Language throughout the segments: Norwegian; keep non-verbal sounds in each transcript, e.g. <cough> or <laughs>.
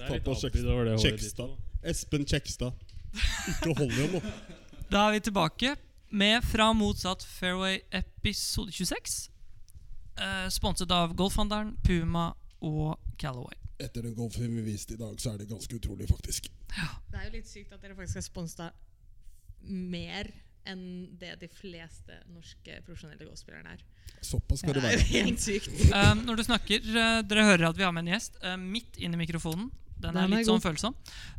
Ta er på Kjekstad. Espen Kjekstad. Ikke hold igjen nå. <laughs> Da er vi tilbake med Fra motsatt fairway episode 26. Eh, sponset av Golfhandelen, Puma og Callaway. Etter den golfen vi viste i dag, så er det ganske utrolig, faktisk. Det er jo litt sykt at dere faktisk er sponsa mer enn det de fleste norske profesjonelle golfspillerne er. Såpass skal Det det er være. <laughs> helt sykt. Eh, når du snakker, uh, dere hører at vi har med en gjest uh, midt inn i mikrofonen. Den er Den er litt sånn følsom.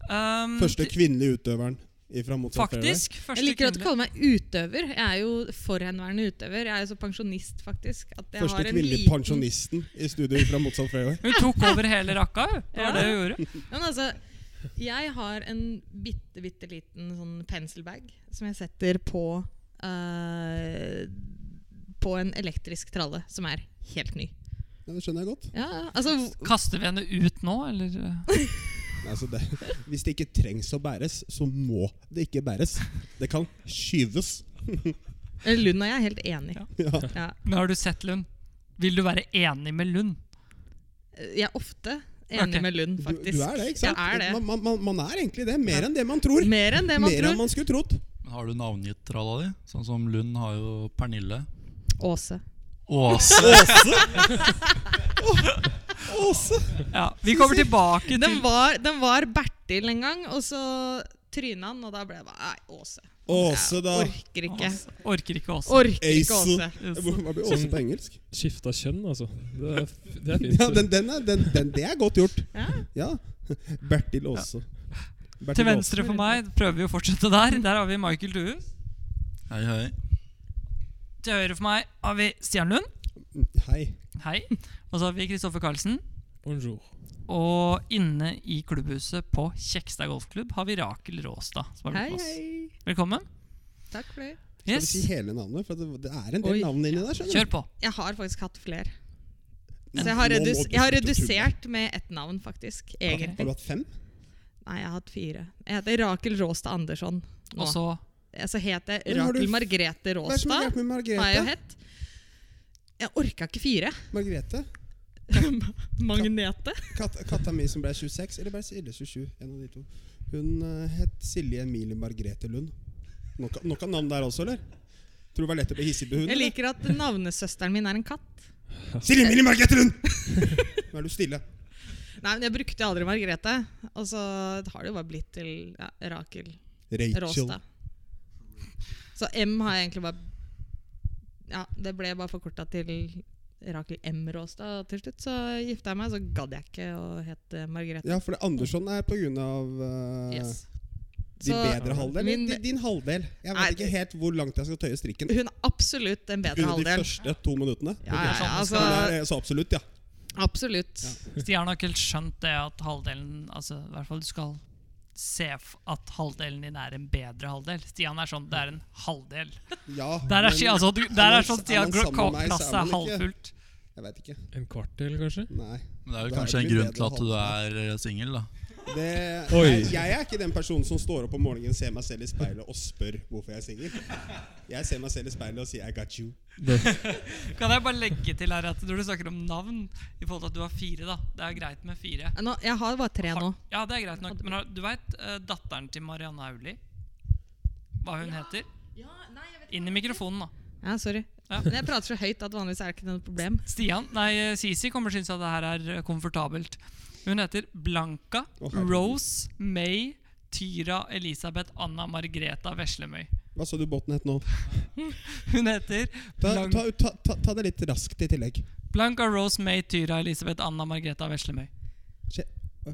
Um, Første kvinnelige utøveren fairway. Faktisk. Jeg liker at du kaller meg utøver. Jeg er jo forhenværende utøver. Jeg er jo så pensjonist, faktisk. At jeg Første kvinnelige liten... pensjonisten i studio fra motsatt fairway. Hun tok over hele rakka. Det var Ja. det hun gjorde. Men altså, jeg har en bitte, bitte liten sånn penselbag som jeg setter på uh, På en elektrisk tralle som er helt ny. Ja, det skjønner jeg godt. Ja, altså Kaster vi henne ut nå, eller? <laughs> eh? Altså det, hvis det ikke trengs å bæres, så må det ikke bæres. Det kan skyves. Lund og jeg er helt enig. Ja. Ja. Men har du sett Lund? Vil du være enig med Lund? Jeg er ofte enig okay. med Lund, faktisk. du er det, ikke sant? Jeg er det. Man, man, man, er egentlig det. Mer enn det man tror. Mer enn det man Mer enn man skulle trodd. Men Har du navngitt tralla di? Sånn som Lund har jo Pernille. Åse. Åse. <laughs> Åse! Ja, Vi kommer tilbake til Den var, den var Bertil en gang, og så tryna han, og da ble det bare Nei, Åse. Åse, da. Jeg orker ikke. Åse. Orker ikke Åse. Orker ikke Åse. Hva blir Åse på engelsk? Skifta kjønn, altså. Det er, det er <laughs> fint. Ja, den, den er, den, den, Det er godt gjort. Ja. Ja. <laughs> Bertil Åse. Bertil Til venstre for meg prøver vi å fortsette der. Der har vi Michael Due. Hei, hei. Til høyre for meg har vi Stian Lund. Hei. Hei. Og så har vi Kristoffer Karlsen. Bonjour. Og inne i klubbhuset på Kjekstad golfklubb har vi Rakel Råstad. Som har Hei, med oss. hei. Velkommen. Takk for det. Skal Yes. vi si hele navnet? For det, det er en del Oi. navn inni der. skjønner du? Kjør på. Jeg har faktisk hatt flere. Så jeg har, redus jeg har redusert med ett navn, faktisk. Har du hatt fem? Nei, jeg har hatt fire. Jeg heter Rakel Råstad Andersson. Nå. Og så altså, heter jeg Rakel Margrete Råstad. Hva er det som er med Har jeg hett. Jeg orka ikke fire. Margrethe? <laughs> Magnete. Kat, katta mi som ble 26, eller ble Silje 27? En av de to. Hun eh, het Silje Emilie Margrethe Lund. Nok, nok av navn der også, eller? Tror du det var lett å bli hissig på hunden? Jeg liker at navnesøsteren min er en katt. Silje Emilie Margrethe Lund! <laughs> Nå er du stille. Nei, men Jeg brukte aldri Margrethe. Og så har det jo bare blitt til ja, Rakel Rachel. Råstad. Så M har jeg egentlig bare Ja, det ble bare forkorta til Rakel M. Råstad. Til slutt så gifta jeg meg, så gadd jeg ikke å hete Margrethe. Ja, for det Andersson er på grunn av uh, Yes. din Så bedre halvdel. min- Din, din halvdel. Jeg Nei, vet ikke helt hvor langt jeg skal tøye strikken. Hun er absolutt en bedre Under de første to minuttene. Ja, ja, ja, altså, er- Så absolutt, ja. absolutt. Stian har ikke helt skjønt det at halvdelen Altså, i hvert fall du skal se at halvdelen din er en bedre halvdel. Stian er sånn Det er en halvdel. ja Der er, men altså, du, er der er sånn Stian Glasset er er halvfullt. Jeg vet ikke. En kvartdel, kanskje? Nei. Men det er vel kanskje er en grunn til at du er singel, da. Det, Oi. jeg, jeg er ikke den personen som står opp om morgenen, ser meg selv i speilet og spør hvorfor jeg er singel. Jeg ser meg selv i speilet og sier 'I got you'. Kan jeg bare legge til her at når du snakker om navn i forhold til at du har fire, da Det er greit med fire. Nå, jeg har bare tre nå. Ja, det er greit nok. Men du veit datteren til Marianne Aulie? Hva hun heter? Inn i mikrofonen, da. Ja, sorry. Ja. Men jeg prater så høyt at vanligvis er det ikke noe problem. Stian, nei, eh, Sisi kommer til å synes at det her er eh, komfortabelt. Hun heter Blanca oh. Rose May Tyra Elisabeth Anna Margreta Veslemøy. Hva så du båten het nå? <laughs> Hun heter Ta, ta, ta, ta, ta det litt raskt i tillegg. Blanca Rose May Tyra Elisabeth Anna Margreta Veslemøy.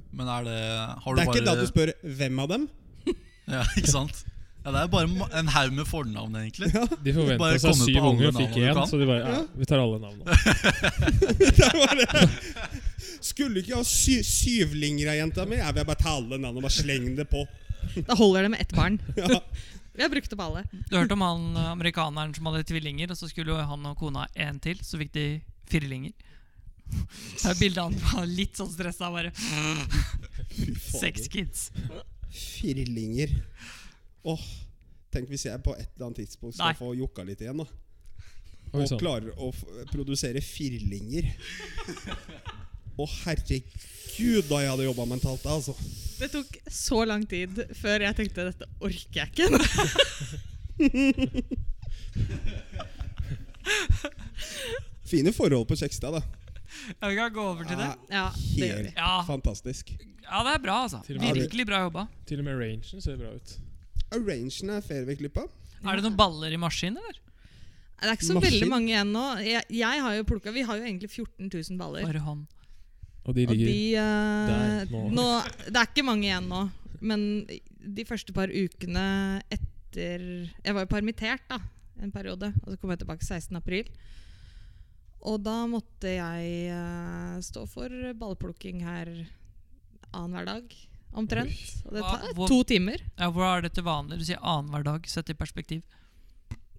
Men er det Har du Det er bare ikke da du spør hvem av dem. <laughs> Ja, ikke sant? Ja, Det er bare en haug med fornavn, egentlig. Ja, De forventa seg syv unger og fikk én, så de bare ja, Ja. vi tar alle navnene. <laughs> det var det. Skulle ikke ha sy syvlinger av jenta mi. Jeg vil bare ta alle navnene og bare slenge det på. Da holder det med ett barn. <laughs> Ja. Vi har brukt opp alle. Du hørte om han eh, amerikaneren som hadde tvillinger, og så skulle han og kona en til, så fikk de firlinger. <laughs> Det er bildet av han var litt sånn stressa, bare. Seks kids. Firlinger. Åh, Tenk hvis jeg på et eller annet tidspunkt skal Nei. få jokka litt igjen. da Og sånn. klarer å f produsere firlinger. <laughs> Å, herregud, da jeg hadde jobba mentalt altså. Det tok så lang tid før jeg tenkte dette orker jeg ikke. <laughs> Fine forhold på Kjekstad, da. Ja, vi kan gå over til det. Ja, det gjør vi. Ja. fantastisk. Ja, det er bra, altså. Virkelig bra jobba. Til og med rangen ser bra ut. Arrangen er Fairway-klippa. Er det noen baller i maskinen, eller? Det er ikke så Maskin. veldig mange igjen nå. Jeg, jeg har jo plukket, Vi har jo egentlig 14 000 baller. Bare hånd. Og de Og de uh, der nå. nå. Det er ikke mange igjen nå. Men de første par ukene etter Jeg var jo permittert da en periode, og så kom jeg tilbake 16. april. Og da måtte jeg uh, stå for ballplukking her annenhver dag, omtrent. Og det tar hvor- to timer. Ja, Hvor er det til vanlig? Du sier annenhver dag, sett i perspektiv.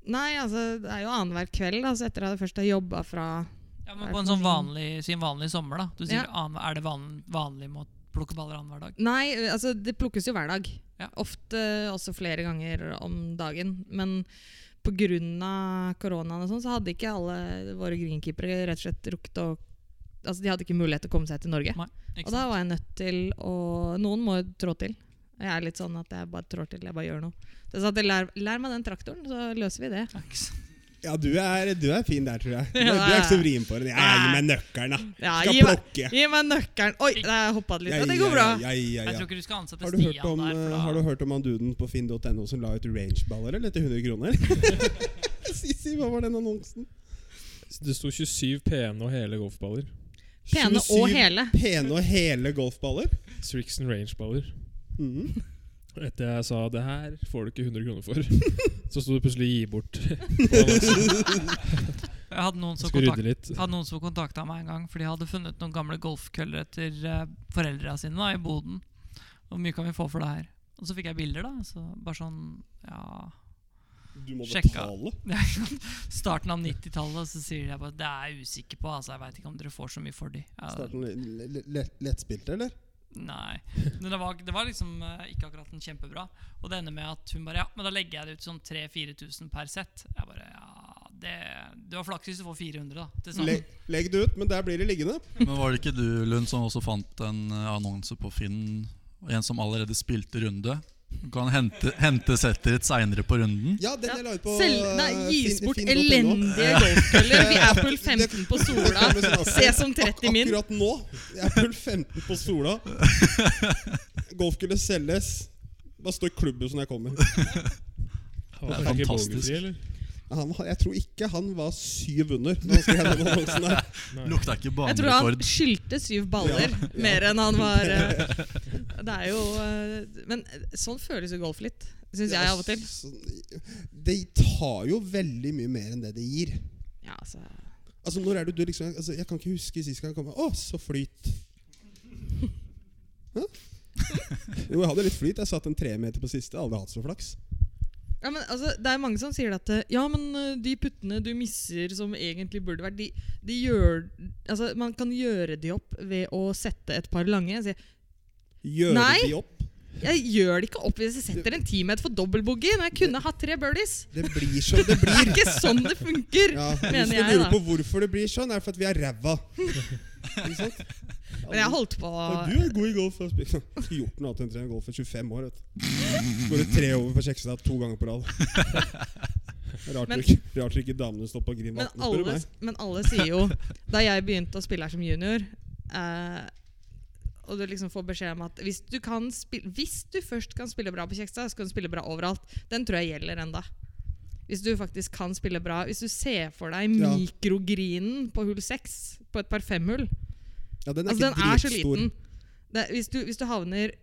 Nei, altså det er jo annenhver kveld, Altså, etter at jeg først har jobba fra Ja, men På en sånn vanlig, sin vanlige sommer, da. Du sier Ja. annen- Er det van, vanlig å plukke baller annenhver dag? Nei, altså det plukkes jo hver dag. Ja. Ofte også flere ganger om dagen. Men pga. koronaen og sånn, så hadde ikke alle våre greenkeepere rett og slett rukket å Altså De hadde ikke mulighet til å komme seg til Norge. Nei, Og da var jeg nødt til å Noen må jo trå til. Jeg er litt sånn at jeg bare trår til. Jeg bare gjør noe. Så jeg sa at lær, lær meg den traktoren, så løser vi det. Ja, ikke sant. Ja, du er, du er fin der, tror jeg. Du, Ja, du er ikke så vrien på det. Jeg gir meg nøkkelen, da. Ja, Skal gi, meg, gi meg nøkkelen! Oi, der hoppa det litt. Ja, Ja, det går bra. Ja, ja, ja, Jeg tror ikke du skal ansette Har Stian om, der. Eh, da, har du hørt om han duden på finn.no som la ut rangeballer eller til 100 kroner? <laughs> Sissi, hva var den annonsen? Det sto 27 pene og hele golfballer. Pene og 27 hele. Pene og hele golfballer? Strixon rangeballer. Mhm. Etter jeg sa det her får du ikke 100 kroner for, <laughs> så sto det plutselig 'gi bort'. <laughs> Jeg hadde noen som kontakt, hadde noen som kontakta meg en gang, for de hadde funnet noen gamle golfkøller etter uh, foreldra sine da, i boden. Hvor mye kan vi få for det her? Og så fikk jeg bilder, da. Så bare sånn Ja Du må Sjekka. betale. <laughs> Starten av 90-tallet, så sier de bare Det er jeg usikker på. Altså, jeg veit ikke om dere får så mye for de. Ja, Starten le- le- le- lettspilt, eller? Nei. Men det var, det var liksom uh, ikke akkurat en kjempebra. Og det ender med at hun bare Ja, men da legger jeg det ut sånn 3000-4000 per sett. Jeg bare Ja, det Du har flaks hvis du får 400, da. Til sammen. Le, legg det ut, men der blir det liggende. Men var det ikke du, Lund, som også fant en eh, annonse på Finn? En som allerede spilte runde? Du kan hente, hente settet ditt seinere på runden. Ja, den Ja. jeg la ut på Selv, eh, nei, gis bort bort fin. elendige golfkøller. Vi er pull <laughs> 15 på Sola. Sånn Se som 30 min. Akkurat nå. Jeg er pull 15 på Sola. <laughs> Golfkøller selges. Bare står i klubbhuset når jeg kommer. <laughs> Det er fantastisk. Han, jeg tror ikke han var syv under. Lukta ikke Jeg tror han banerekord. skyldte syv baller Ja, ja. mer enn han var eh, Det er jo eh, Men sånn føles jo golf litt, syns jeg av og til. Det tar jo veldig mye mer enn det det gir. Ja, altså Altså når er det du liksom altså, Jeg kan ikke huske sist gang jeg kom Å, så flyt. Hæ? Jo, jeg hadde litt flyt. Jeg satt en tremeter på siste. Aldri hatt så flaks. Ja, men altså, Det er mange som sier at eh, Ja, men eh, de puttene du misser som egentlig burde vært De, de gjør Altså, man kan gjøre de opp ved å sette et par lange. Jeg, sier, Gjøre Nei. de opp. jeg gjør det ikke opp hvis jeg setter en teammate for dobbeltboogie når jeg kunne hatt tre birdies. Det blir som det <laughs> Det er blir. ikke sånn det funker. Ja, Hvis Mener du jeg, lurer da. på hvorfor det blir sånn, er det for at vi er ræva. <laughs> Men jeg holdt på å Du er god i golf. Jeg har Skulle gjort noe annet enn golf i 25 år. Vet du. Skåret tre over på Kjekstad to ganger på rad. <laughs> Rart Men- ikke, rart ikke damene står på Grim 18, spør du meg. men alle sier jo Da jeg begynte å spille her som junior eh, Og du liksom får beskjed om at hvis du, kan spille, hvis du først kan spille bra på Kjekstad, så kan du spille bra overalt. Den tror jeg gjelder enda. Hvis du faktisk kan spille bra Hvis du ser for deg Ja. mikrogrinen på hull 6 på et par femhull Ja, den er Altså, den er så liten. Det, hvis, du, hvis du havner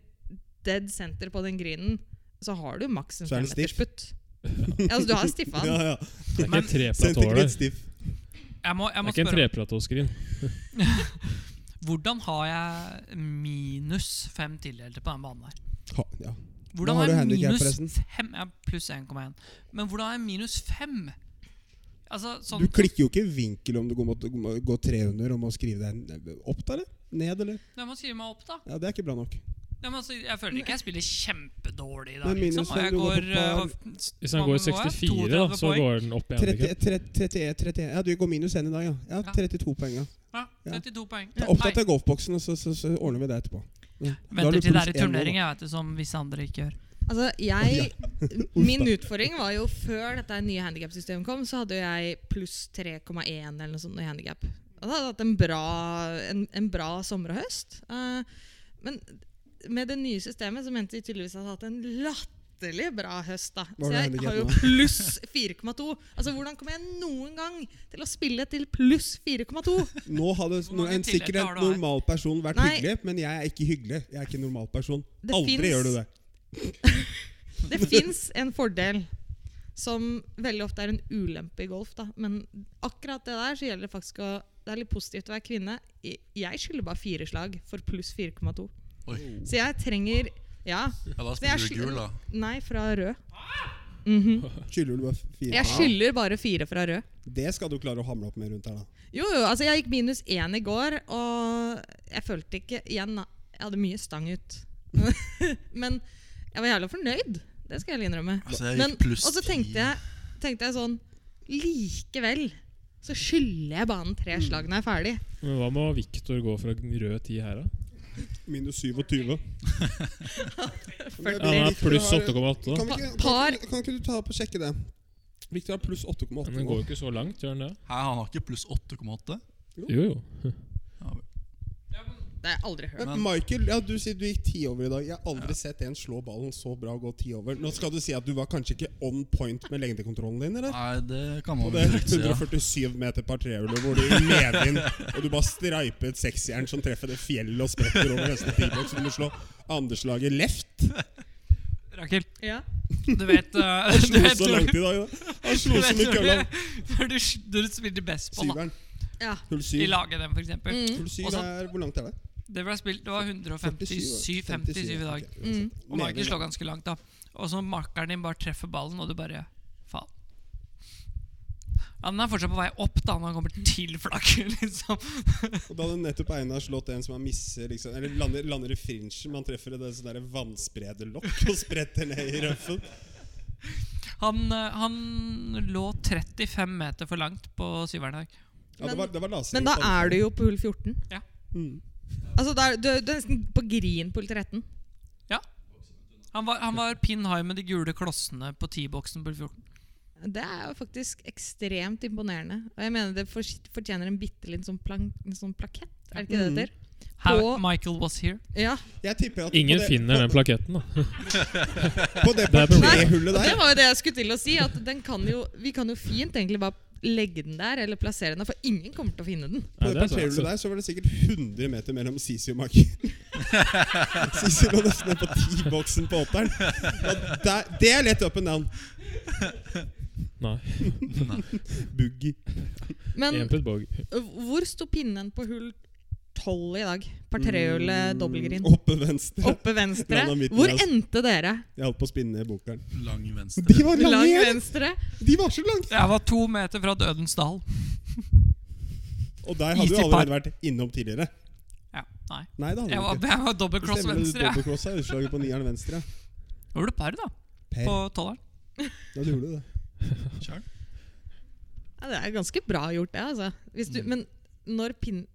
dead center på den grinen, så har du maks en er femmetersputt. Ja, altså, du har stiffa den. <laughs> Ja, ja. Det er ikke en treplatå der. Jeg må, jeg Det er ikke en treplatåskrin. <laughs> Hvordan har jeg minus fem tildelte på den banen her? Ha, ja. Hvordan har jeg minus forresten? fem? Ja, pluss 1,1. Men hvordan har jeg minus fem? Altså, sånn, Du klikker jo ikke vinkel om du går, mot, går 300 og må skrive deg opp, da, eller? Ned, eller? Jeg må skrive meg opp, da. Ja, Det er ikke bra nok. Ja, men altså, jeg føler ikke jeg spiller kjempedårlig i dag. Liksom. Og fem, jeg går går på øh, og- Hvis han går nå er 64, da, så går den opp igjen. 30, 30, 31, 31 Ja, du går minus 1 i dag, ja. ja Ja. 32 poeng, ja. Ja, Ja. 32 poeng. Ta av golfboksen, så, så, så ordner vi det etterpå. Ja. Venter til det er i turnering, jeg vet som visse andre ikke gjør. Altså, jeg <laughs> Min utfordring var jo før dette nye handikapsystemet kom, så hadde jeg pluss 3,1 eller noe sånt i handikap. Og da hadde jeg hatt en bra, en, en bra sommer og høst. Uh, men med det nye systemet så mente de tydeligvis at jeg hadde hatt en latterlig bra høst. da Så jeg har jo pluss 4,2. Altså Hvordan kommer jeg noen gang til å spille til pluss 4,2? Nå hadde Hvor en sikkert en normal person vært Nei. hyggelig, men jeg er ikke hyggelig. Jeg er ikke en normal person. Det Aldri finnes- gjør du det. <laughs> Det fins en fordel som veldig ofte er en ulempe i golf. da Men akkurat det der så gjelder det faktisk å Det er litt positivt å være kvinne. Jeg skylder bare fire slag for pluss 4,2. Så jeg trenger Ja. Ja, da spiller du gul, da. Nei, fra rød. Mhm. Skylder du bare fire? Jeg skylder bare fire fra rød. Det skal du klare å hamle opp med rundt her, da. Jo, jo, altså jeg gikk minus én i går, og jeg følte ikke Igjen, da. Jeg hadde mye stang ut. <laughs> Men jeg var jævla fornøyd. Det skal jeg innrømme. Altså, jeg Men, og så tenkte jeg, tenkte jeg sånn Likevel så skylder jeg banen tre Mm. slag når jeg er ferdig. Men hva må Victor gå fra rød ti her, da? Minus 27. <laughs> Ja, han pluss 8,8. Kan, vi ikke, Par- kan, kan ikke du ta opp og sjekke det? Victor har pluss 8,8 Men den går jo ikke så langt, gjør den det? Hæ, han har ikke pluss 8,8? Jo, jo. Ja, vel. Det har jeg aldri hørt. Men Michael, ja, du sier du gikk ti over i dag. Jeg har aldri sett en slå ballen så bra og gå ti over. Nå skal du si at du var kanskje ikke on point med lengdekontrollen din, eller? Nei, det kan På man det vel trygt si. 147 meter par trehjulet hvor du medvind og du bare streiper et seksjern som treffer det fjellet og spretter over neste tiboks. Du må slå andreslaget left. Rakel, Ja. du vet uh, <laughs> Han du slo vet så langt i dag. Da. Han du slo så mye kølla. du- du, du spilte baseball, da, Syveren. ja. Hull i laget dem for f.eks. eksempel Mm. Hull syv Og så- er Hvor langt er det? Det ble spilt, det var 157 57 i dag. Mm. Og Michael slår ganske langt, da. Og så makkeren din bare treffer ballen, og du bare Faen. Han er fortsatt på vei opp da når han kommer til flagget, <laughs> liksom. Og da hadde nettopp Einar slått en som har misser liksom, Eller lander, lander i frinchen. Man treffer et sånn der vannsprederlokk og spretter ned i røffen. Han, eh, han lå 35 meter for langt på syveren i dag. Ja, det var, det var Men da er du jo på hull 14. Mm. Altså da er, du, du er nesten på grin på hull 13. Han var, han var pin high med de gule klossene på T-boksen på 14. Det er jo faktisk ekstremt imponerende. Og jeg mener det fortjener en bitte liten sånn, sånn plakett. Er det ikke det det heter? How På- Michael was here. Ja. Jeg at Ingen det, finner den plaketten, da. På det Det er problemet. Det var jo det jeg skulle til å si. At den kan jo, vi kan jo fint egentlig bare legge den der, eller plassere den der, for ingen kommer til å finne den. Ja, Plasserer er så- der så var det sikkert 100 meter mellom Sisi og Maki. Sisi lå nesten ned på T-boksen på åtteren. Det er lett up and down. Nei. Boogie. Men hvor sto pinnen på hull 12 i dag? Par trehjulet, dobbeltgrin. Mm, Oppe venstre. Oppe venstre. Hvor altså. endte dere? Jeg holdt på å spinne bokeren. Lang venstre. De var lange Lang venstre. De var så lange! Jeg var to meter fra Dødens dal. <laughs> Og der hadde du allerede vært innom tidligere. Ja, nei. Nei, det hadde Jeg var, ikke. jeg var double Det cross stemmer, du venstre. Ja. er utslaget på nieren venstre. Da var det par, da. Per. På tolveren. Ja, du gjorde det. Kjør. Ja, det er ganske bra gjort, det. altså. Hvis du, Mm. Men når pin,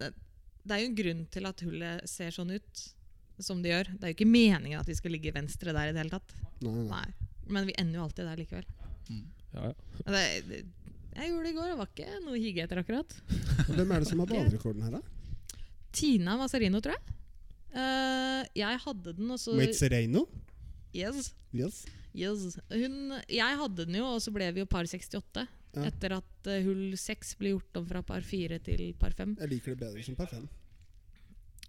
det er jo en grunn til at hullet ser sånn ut som det gjør. Det er jo ikke meningen at vi skal ligge venstre der i det hele tatt. Nei, nei. Nei. Men vi ender jo alltid der likevel. Ja, ja. Det, det, jeg gjorde det i går. Det var ikke noe å hige etter, akkurat. Hvem er det som har banerekorden her, da? Tina Masarino, tror jeg. Uh, jeg hadde den, og så Mazzarino? yes, Yes. yes. Hun, Jeg hadde den jo, og så ble vi jo par 68. Ja. Etter at uh, hull 6 blir gjort om fra par 4 til par 5. Jeg liker det bedre som par fem.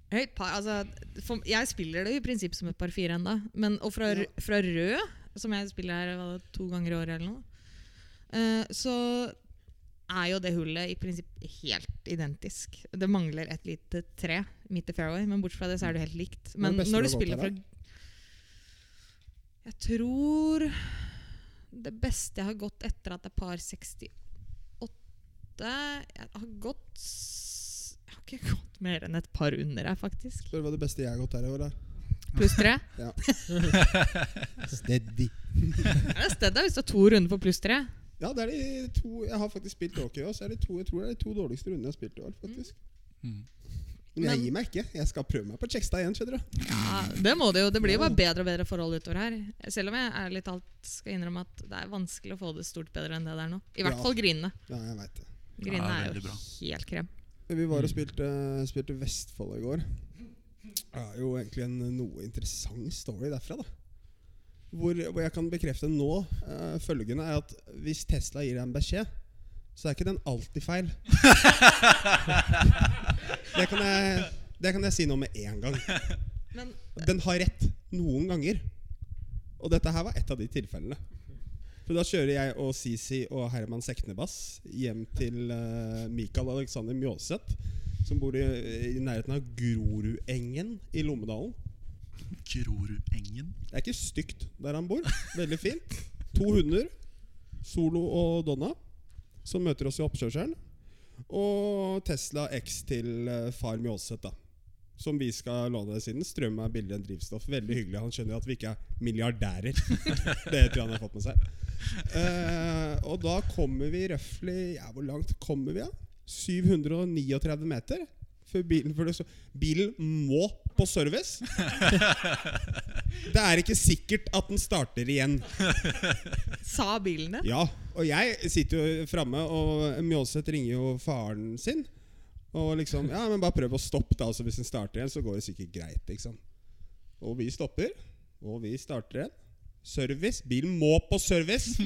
Høyt par, altså, for, jeg spiller det i prinsipp som et par 4 ennå. Men, og fra, Ja. fra rød, som jeg spiller her hva, to ganger i året eller noe, uh, så er jo det hullet i prinsipp helt identisk. Det mangler et lite tre midt i fairway, men bortsett fra det så er det helt likt. Men det når du spiller fra Jeg tror det beste jeg har gått etter at det er par 68 Jeg har gått Jeg har ikke gått mer enn et par under her, faktisk. Spør hva det beste jeg har gått her i år er. Pluss tre. <laughs> Steady. Det er stedet hvis du har to runder på pluss tre. Ja, det er de to Jeg har faktisk spilt hockey også. Er det to, jeg tror det er de to dårligste rundene jeg har spilt i år. faktisk Mm. Men jeg gir meg ikke. Jeg skal prøve meg på Kjekstad igjen. skjønner du Ja, det må det jo. Det blir jo bare bedre og bedre forhold utover her. Selv om jeg ærlig talt skal innrømme at det er vanskelig å få det stort bedre enn det der nå. I hvert Ja. fall grinene. Ja, jeg vet det. Grinene Ja, er veldig jo bra. helt krem. Vi var og spilte, spilte Vestfold i går. Det er jo egentlig en noe interessant story derfra. da Hvor, hvor jeg kan bekrefte nå eh, følgende er at hvis Tesla gir deg en beskjed, så er ikke den alltid feil. <laughs> det, kan jeg, det kan jeg si nå med en gang. Men Den har rett noen ganger. Og dette her var et av de tilfellene. For Da kjører jeg og Sisi og Herman Seknebass hjem til uh, Mikael Alexander Mjåseth, som bor i, i nærheten av Grorudengen i Lommedalen. Grorudengen. Det er ikke stygt der han bor. Veldig fint. To hunder, Solo og Donna, som møter oss i oppkjørselen. Og Tesla X til eh, far Mjåseth, da. Som vi skal låne siden. Strøm er billigere enn drivstoff. Veldig hyggelig. Han skjønner jo at vi ikke er milliardærer. <laughs> det tror jeg han har fått med seg. Eh, og da kommer vi røftlig Ja, hvor langt kommer vi, da? 739 meter For bilen for Bilen må på service. Det er ikke sikkert at den starter igjen. sa bilene? Ja, og jeg sitter jo framme, og Mjåseth ringer jo faren sin. Og liksom Ja, men bare prøv å stoppe, da. Så hvis den starter igjen, så går det sikkert greit. Liksom. Og vi stopper, og vi starter igjen. Service. Bilen må på service.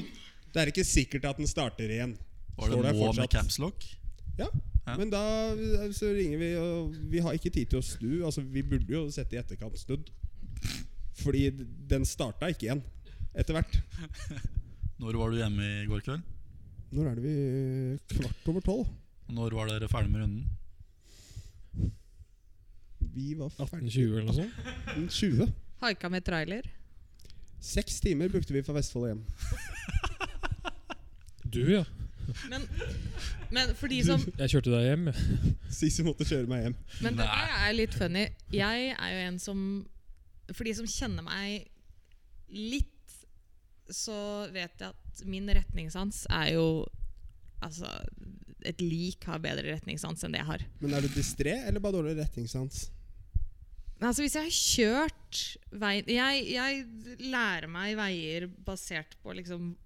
Det er ikke sikkert at den starter igjen. Var det der må med capslock? Ja, Ja. men da så ringer vi, og vi har ikke tid til å snu. Altså, vi burde jo sette i etterkant snudd. Fordi den starta ikke igjen etter hvert. Når var du hjemme i går kveld? Når er det vi Kvart over tolv. Når var dere ferdig med runden? Vi var ferdig 1820 eller noe sånt. 20. Haika med trailer. Seks timer brukte vi fra Vestfold og hjem. Du, ja. Men, men for de som <laughs> Jeg kjørte deg hjem. Sisi måtte kjøre meg hjem. Men dette er litt funny. Jeg er jo en som For de som kjenner meg litt, så vet jeg at min retningssans er jo Altså, et lik har bedre retningssans enn det jeg har. Men er du distré eller bare dårlig retningssans? Altså, hvis jeg har kjørt vei jeg, jeg lærer meg veier basert på liksom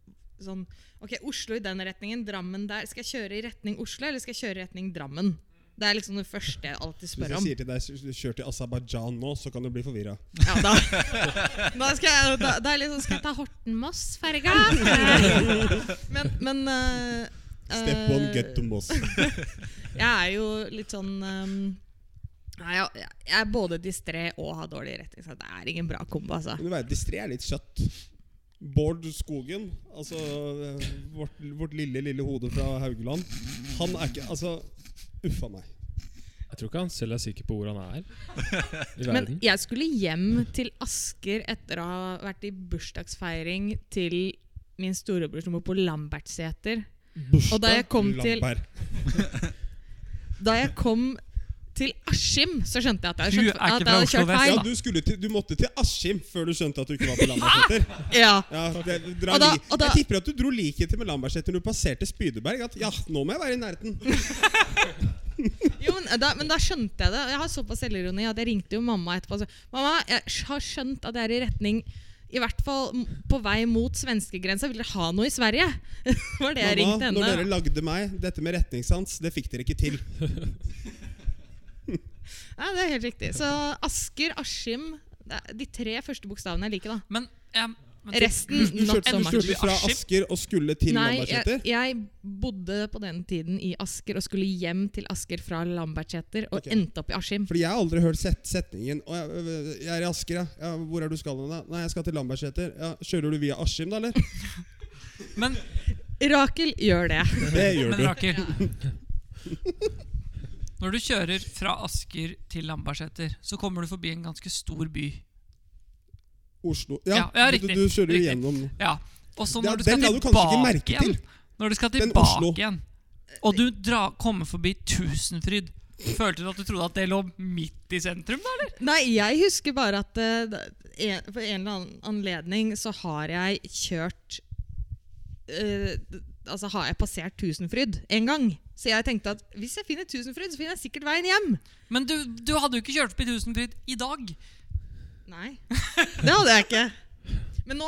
sånn Ok, Oslo i den retningen, Drammen der. Skal jeg kjøre i retning Oslo, eller skal jeg kjøre i retning Drammen? Det er liksom det første jeg alltid Hvis spør jeg om. sier til deg kjør til Aserbajdsjan nå, så kan du bli forvirra. Ja, da, <laughs> da skal jeg da, da liksom, Skal jeg ta Horten-Moss-ferga? <laughs> men men uh, Step one, eh, get to Moss. <laughs> Jeg er jo litt sånn um, nei, jeg, jeg er både distré og har dårlig retning. Så det er ingen bra kombo, altså. Men å være distré er litt kjøtt. Bård Skogen, altså eh, vårt, vårt lille, lille hode fra Haugeland, han er ikke Altså, uffa meg. Jeg tror ikke han selv er sikker på hvor han er i Men jeg skulle hjem til Asker etter å ha vært i bursdagsfeiring til min storebror som bor på Lambertseter. Og da jeg kom til Lambert. Da jeg kom til Askim, så skjønte jeg at jeg, er at jeg hadde kjørt feil. Ja, du, til, du måtte til Askim før du skjønte at du ikke var på Lambertseter. Ja. Ja, det, Og da- og da- jeg tipper at du dro likheter med Lambertseter når du passerte Spydeberg. At ja, nå må jeg være i nærheten. <laughs> Jo, men da, men da skjønte jeg det. Jeg har såpass selvironi at jeg ringte jo mamma etterpå og sa Mamma, jeg har skjønt at jeg er i retning i hvert fall på vei mot svenskegrensa. Vil dere ha noe i Sverige? <laughs> Var det jeg ringte Mamma, når dere lagde meg, dette med retningssans, det fikk dere ikke til. <laughs> Ja, det er helt riktig. Så Asker, Askim De tre første bokstavene er like, da. Men, ja, men Resten <laughs> Du, du not kjørte, so du much. kjørte fra Asker og skulle til Nei, jeg, jeg bodde på den tiden i Asker og skulle hjem til Asker fra Lambertseter og okay. endte opp i Askim. Fordi jeg har aldri hørt set setningen «Å, jeg, jeg er i Asker, ja. ja. Hvor er du skal hen? da?» Nei, jeg skal til Lambertseter. Ja, kjører du via Askim, da, eller? men, Rakel gjør det. Det gjør men du. Rakel Når du kjører fra Asker til Lambertseter, så kommer du forbi en ganske stor by. Oslo. Ja, Ja, ja, du, riktig, du kjører jo riktig. gjennom Ja, Og så Ja, du skal du tilbake til. igjen Når du skal tilbake igjen, og du dra, kommer forbi Tusenfryd Følte du at du trodde at det lå midt i sentrum, da, eller? Nei, jeg husker bare at uh, en, for en eller annen anledning så har jeg kjørt eh, altså, har jeg passert Tusenfryd en gang. Så jeg tenkte at hvis jeg finner Tusenfryd, så finner jeg sikkert veien hjem. Men du, du hadde jo ikke kjørt forbi Tusenfryd i dag. Nei, det hadde jeg ikke. Men nå,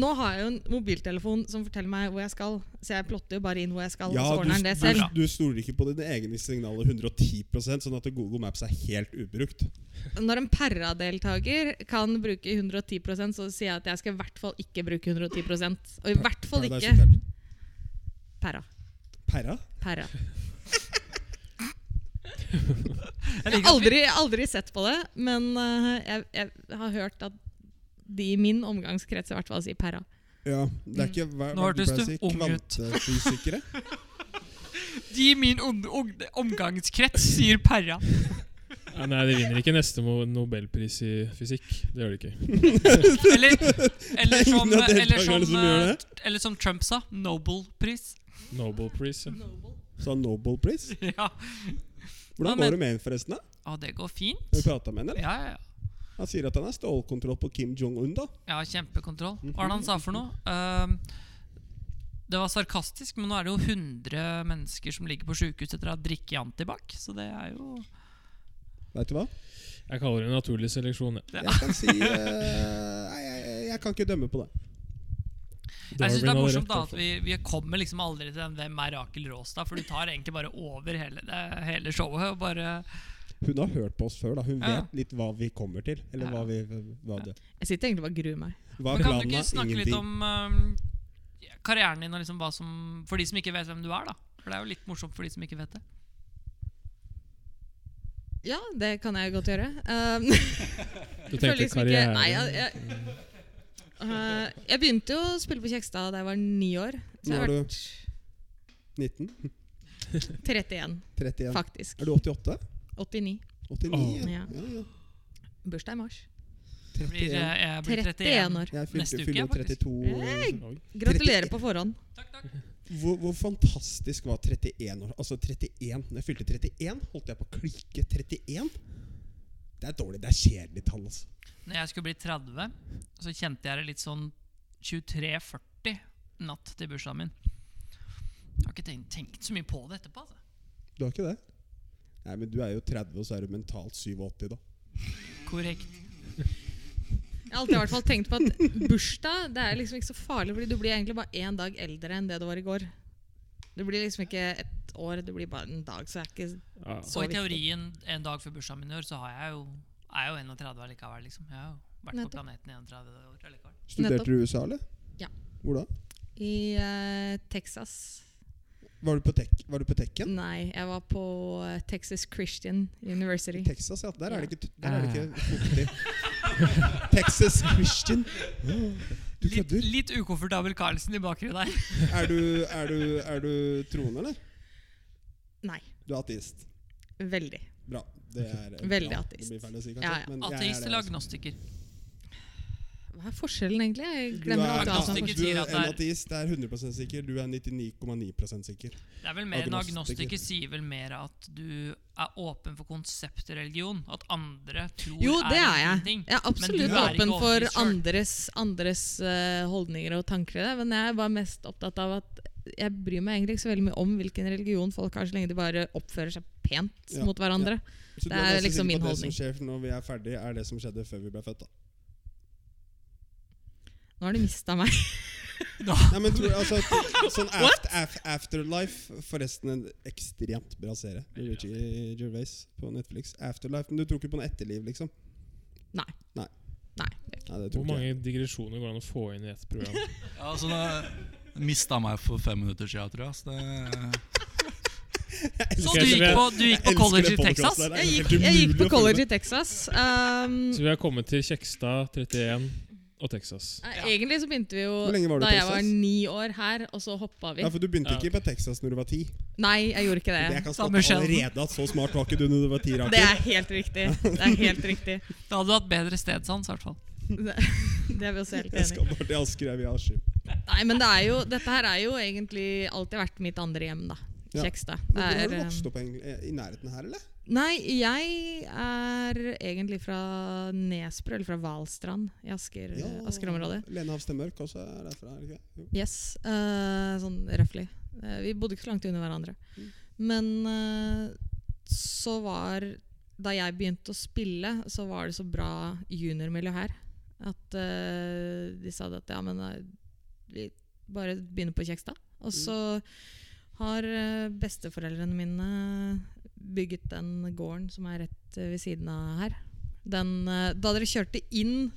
nå har jeg jo en mobiltelefon som forteller meg hvor jeg skal. Så jeg plotter jo bare inn hvor jeg skal, Ja, og så du, ordner den det selv. du stoler ikke på dine egne signaler 110% sånn at Google Maps er helt ubrukt. Når en Perra-deltaker kan bruke 110% så sier jeg at jeg skal i hvert fall ikke bruke 110% Og i hvert fall ikke Perra. Perra? Perra. <laughs> Jeg har aldri, aldri sett på det, men uh, jeg, jeg har hørt at de i min omgangskrets i hvert fall sier Perra. Ja, det er ikke hva, Nå hørtes du ung ut. kvantefysikere. <laughs> De i min om, om, omgangskrets sier Perra. Ja, nei, de vinner ikke neste nobelpris i fysikk. Det gjør de ikke. <laughs> Eller, eller, som, eller, som, som gjør eh, eller som Trump sa, Nobelpris. Nobelpris. Ja. Sa Nobelpris. <laughs> Ja. Hvordan Ja, men- går det med henne forresten? da? Å, det går fint. Har du prata med henne? eller? Ja, ja, ja. Han sier at han har stålkontroll på Kim Jong-un. da Ja, kjempekontroll. Hva var det han sa for noe? Ehm, det var sarkastisk, men nå er det jo 100 mennesker som ligger på sjukehus etter å ha drikket antibac. Så det er jo Vet du hva? Jeg kaller det naturlig seleksjon. jeg. Jeg kan si uh, jeg, jeg, jeg kan ikke dømme på det. Jeg synes det er morsomt da at vi, vi kommer liksom aldri til den Hvem er Rakel Råstad? For du tar egentlig bare over hele, det, hele showet. Og bare Hun har hørt på oss før. da Hun Ja. vet litt hva vi kommer til. Eller Ja. hva, vi, hva, det, Jeg sitter egentlig bare og gruer meg. hva Men Kan du ikke snakke snakke litt om ehm, karrieren din og liksom hva som For de som ikke vet hvem du er, da. For det er jo litt morsomt for de som ikke vet det. Ja, det kan jeg godt gjøre. Um, <laughs> Du tenkte liksom ikke karriere Nei, jeg, jeg, uh, jeg begynte jo å spille på Kjekstad da jeg var ni år. Så Nå jeg er har du vært 19? 31, 31? faktisk. Er du 88? 89. 89? oh. ja. Ja. Ja. Bursdag i mars. Jeg blir, 31. eh, jeg blir 31 31 år. Jeg fylte, Neste uke, fyller faktisk. 32 Hey! Gratulerer på forhånd. Takk, takk. Hvor, hvor fantastisk var 31 år? Altså 31 Når jeg fylte 31, holdt jeg på å klikke 31. Det er dårlig. Det er kjedelig tall. altså Når jeg skulle bli 30, så kjente jeg det litt sånn 23.40 natt til bursdagen min. Jeg har ikke tenkt, tenkt så mye på det etterpå. Altså. Du har ikke det? Nei, men du er jo 30, og så er du mentalt 87, da. Korrekt. Jeg har alltid i hvert fall tenkt på at bursdag Det er liksom ikke så farlig, Fordi du blir egentlig bare én dag eldre enn det du var i går. Du blir liksom ikke et år, du blir bare en dag. Så det er ikke Ja. Så i teorien, en dag før bursdagen min i år, så har jeg jo, er jeg jo 31 allikevel. Liksom. Jeg har jo vært på planeten i 31 år allikevel. Studerte du i USA, eller? Ja. Hvor da? I uh, Texas Var du på, tek var du på Tekken? Nei, jeg var på eh, Texas Christian University. Texas, ja. Der er det ikke, der er det ikke fuktig. Texas Christian. Du Litt, kødder. litt ukomfortabel Carlsen i bakgrunnen der. Er du, er du, er du troende, eller? Nei. Du er ateist. Veldig. Bra. Det er Veldig ja, ateist. Si, kanskje. Ja, ja. Ateist eller agnostiker? Hva er forskjellen, egentlig? Jeg Du glemmer er, hva er agnostiker. forskjellen. du sier er at det en er- ateist er 100% sikker. Du er 99,9% sikker. Det er vel mer En Agnostiker. agnostiker sier vel mer at du er åpen for konseptet religion. At andre tror Jo, det er jeg. ingenting. Jeg er absolutt er åpen for andres, andres uh, holdninger og tanker i det. Men jeg bare mest opptatt av at jeg bryr meg egentlig ikke så veldig mye om hvilken religion folk har, så lenge de bare oppfører seg pent Ja, mot hverandre. Så Det er, er liksom min holdning. Det som skjer når vi er ferdig, er det som skjedde før vi ble født. da Nå har de mista meg. <laughs> Nei, men tror, altså, <laughs> Sånn aft, af, Afterlife Forresten en ekstremt bra serie. Richie Gervais på Netflix. Afterlife, Men du tror ikke på noe etterliv, liksom? Nei. Nei. Nei. Nei, det Hvor tror ikke mange digresjoner går det an å få inn i ett program? <laughs> Ja, altså det mista meg for fem minutter siden, tror jeg. Så det, Så du gikk på, du gikk på college i Texas? Jeg gikk, jeg gikk på college i Texas. Um, Så vi har kommet til Kjekstad 31 og Texas. Ja. Egentlig så begynte vi jo da jeg var ni år her, og så hoppa vi. Ja, for Du begynte Ja, ikke på Texas når du var ti. Nei, jeg gjorde ikke Det Jeg kan Samme allerede at så smart var ikke du når du var ti. Rakel. Det er helt riktig. Det er helt riktig. <laughs> Da hadde du hatt bedre stedsans, i hvert fall. Det, det er vi også helt enig i. Jeg skal bare til Asker, jeg vil ha Askim. Nei, men det er jo, dette her er jo egentlig alltid vært mitt andre hjem, da. Ja. Kjekstad. Men Hvor har du vokst um, opp? I nærheten her, eller? Nei, jeg er egentlig fra Nesbru, eller fra Valstrand i Asker, Asker-området. Lene Hafstad Mørk også er derfra, er det ikke? Jo. Yes, Uh, sånn røftlig. Uh, vi bodde ikke så langt under hverandre. Mm. Men uh, så var Da jeg begynte å spille, så var det så bra juniormiljø her at de sa at ja, men vi bare begynner på Kjekstad. Og så har besteforeldrene mine bygget den gården som er rett eh, ved siden av her. Den, eh, da dere kjørte inn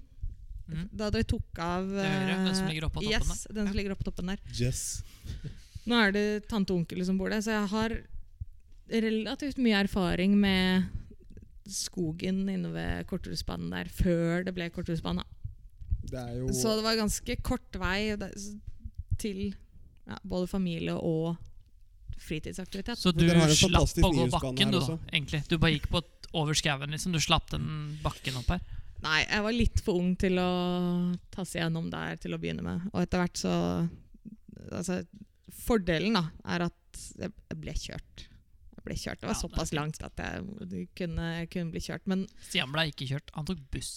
mm. Da dere tok av høyre, den som eh, ligger oppå toppen yes, Ja. ligger oppå toppen der. Yes. <laughs> Nå er det tante og onkel som bor der, så jeg har relativt mye erfaring med skogen inne ved Korthusbanen der, før det ble jo Så det var ganske kort vei til ja, både familie og fritidsaktivitet. Så du slapp å gå bakken, du da, egentlig? Du bare gikk på over skauen, liksom? Du slapp den bakken opp her? Nei, jeg var litt for ung til å ta seg gjennom der til å begynne med. Og etter hvert så altså, Fordelen da, er at jeg ble kjørt. Jeg ble kjørt. Det var Ja, såpass det langt at jeg kunne, kunne bli kjørt. Men Stian ble ikke kjørt, han tok buss.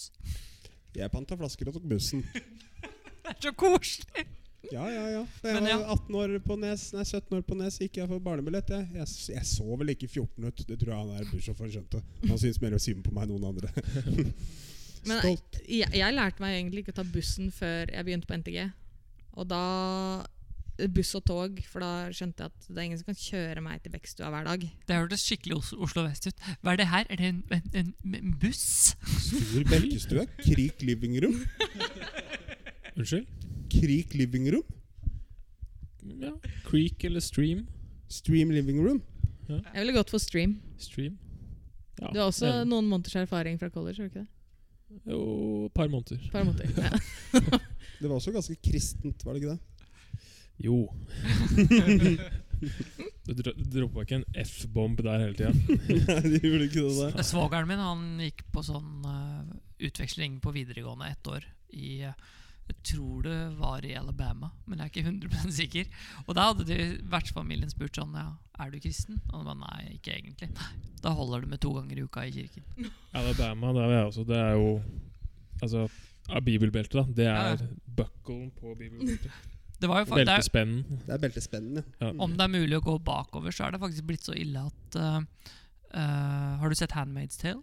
Jeg panta flasker og tok bussen. <laughs> Det er så koselig! Ja, ja, ja. Da jeg Men ja. var 18 år på Nes, nei, 17 år på Nes gikk jeg for barnebillett. Jeg, jeg, jeg så vel ikke 14 ut. Det tror jeg han er bussjåfør skjønte. Han syntes mer synd på meg enn noen andre. <laughs> Men Stolt. jeg, jeg lærte meg egentlig ikke å ta bussen før jeg begynte på NTG. Og da Buss og tog, for da skjønte jeg at det er ingen som kan kjøre meg til Bekstua hver dag. Det hørtes skikkelig Oslo, Oslo vest ut. Hva er det her? Er det en, en, en, en buss? Stor Bekkestue. Krik living room. Unnskyld? Krik living room. Ja. Creek eller Stream? Stream living room. Jeg ville gått for stream. Stream. Ja, Du har også enig. noen måneders erfaring fra college? har du ikke det? Jo, et par måneder. Par måneder. Ja. <laughs> Det var også ganske kristent, var det ikke det? Jo. <laughs> Du dro- droppa ikke en F-bomb der hele tida. <laughs> Nei, de gjorde ikke det der. Svogeren min han gikk på sånn uh, utveksling på videregående ett år i eh, Jeg tror det var i Alabama, men jeg er ikke 100 sikker. Og da hadde de vertsfamilien spurt sånn Ja, er du kristen? Og han ba nei, ikke egentlig. Nei, Da holder det med to ganger i uka i kirken. Alabama, der var jeg også. Det er jo Altså, av bibelbeltet, da. Det Ja, er bucklen på bibelbeltet. <laughs> Det var jo fa- det er, Beltespennen. Det er beltespennende. Ja. Om det er mulig å gå bakover, så er det faktisk blitt så ille at uh, uh, Har du sett Handmaid's Tale?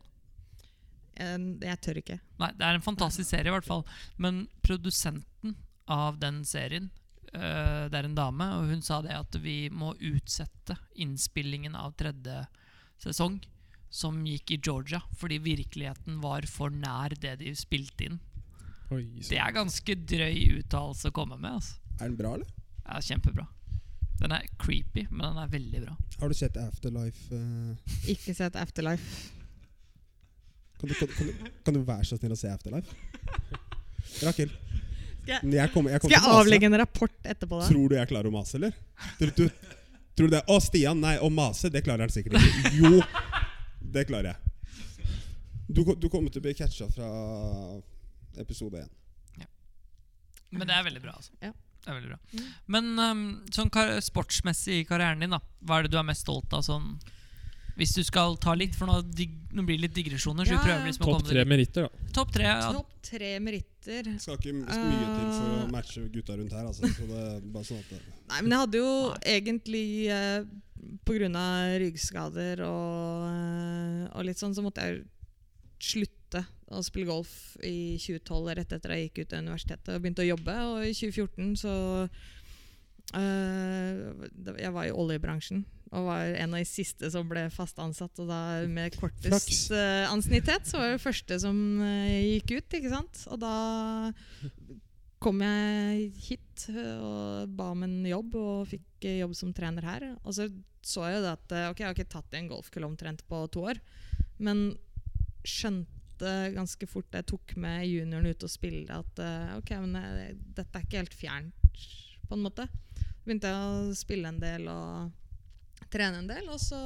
Eh, Jeg tør ikke. Nei, det er en fantastisk serie, i hvert fall. Men produsenten av den serien, øh, det er en dame, og hun sa det at vi må utsette innspillingen av tredje sesong, som gikk i Georgia, fordi virkeligheten var for nær det de spilte inn. Oi, Det er ganske drøy uttalelse å komme med. Altså. Er den bra, eller? Ja, kjempebra. Den er creepy, men den er veldig bra. Har du sett Afterlife? Uh... Ikke sett Afterlife. Kan du, kan, kan, du, kan du være så snill å se Afterlife? <laughs> Rakel. Skal jeg- Jeg kommer, jeg kommer Skal jeg avlegge en rapport etterpå? da? Tror du jeg klarer å mase, eller? Tror du, tror du det? Å, Stian, nei, å mase, det klarer han sikkert ikke. Jo, det klarer jeg. Du, du kommer til å bli catcha fra episode én. Men det er veldig bra, altså. Ja. Det er veldig bra. Mm. Men um, sånn kar sportsmessig i karrieren din, da hva er det du er mest stolt av? Sånn, hvis du skal ta litt, for nå, dig, nå blir det litt digresjoner. Så Ja, vi prøver liksom Topp tre meritter, da. Topp tre. Ja, meritter. Skal ikke mye til for å Eh. matche gutta rundt her, altså. Så det er bare sånn at det, Nei, men jeg hadde jo Nei. egentlig eh, Pga. ryggskader og, eh, og litt sånn, så måtte jeg slutte å spille golf i 2012, rett etter jeg gikk ut av universitetet og begynte å jobbe. Og i 2014 så eh, Jeg var i oljebransjen og var en av de siste som ble fast ansatt. Og da med kortest uh, ansiennitet, så var det første som uh, gikk ut, ikke sant. Og da kom jeg hit eh, og ba om en jobb, og fikk jobb som trener her. Og så så jeg jo det at ok, jeg har ikke tatt i en golfkull omtrent på to år, men skjønte ganske fort jeg tok med junioren ut og spille, at uh, ok, men jeg, dette er ikke helt fjernt, på en måte. Begynte jeg å spille en del og trene en del, og så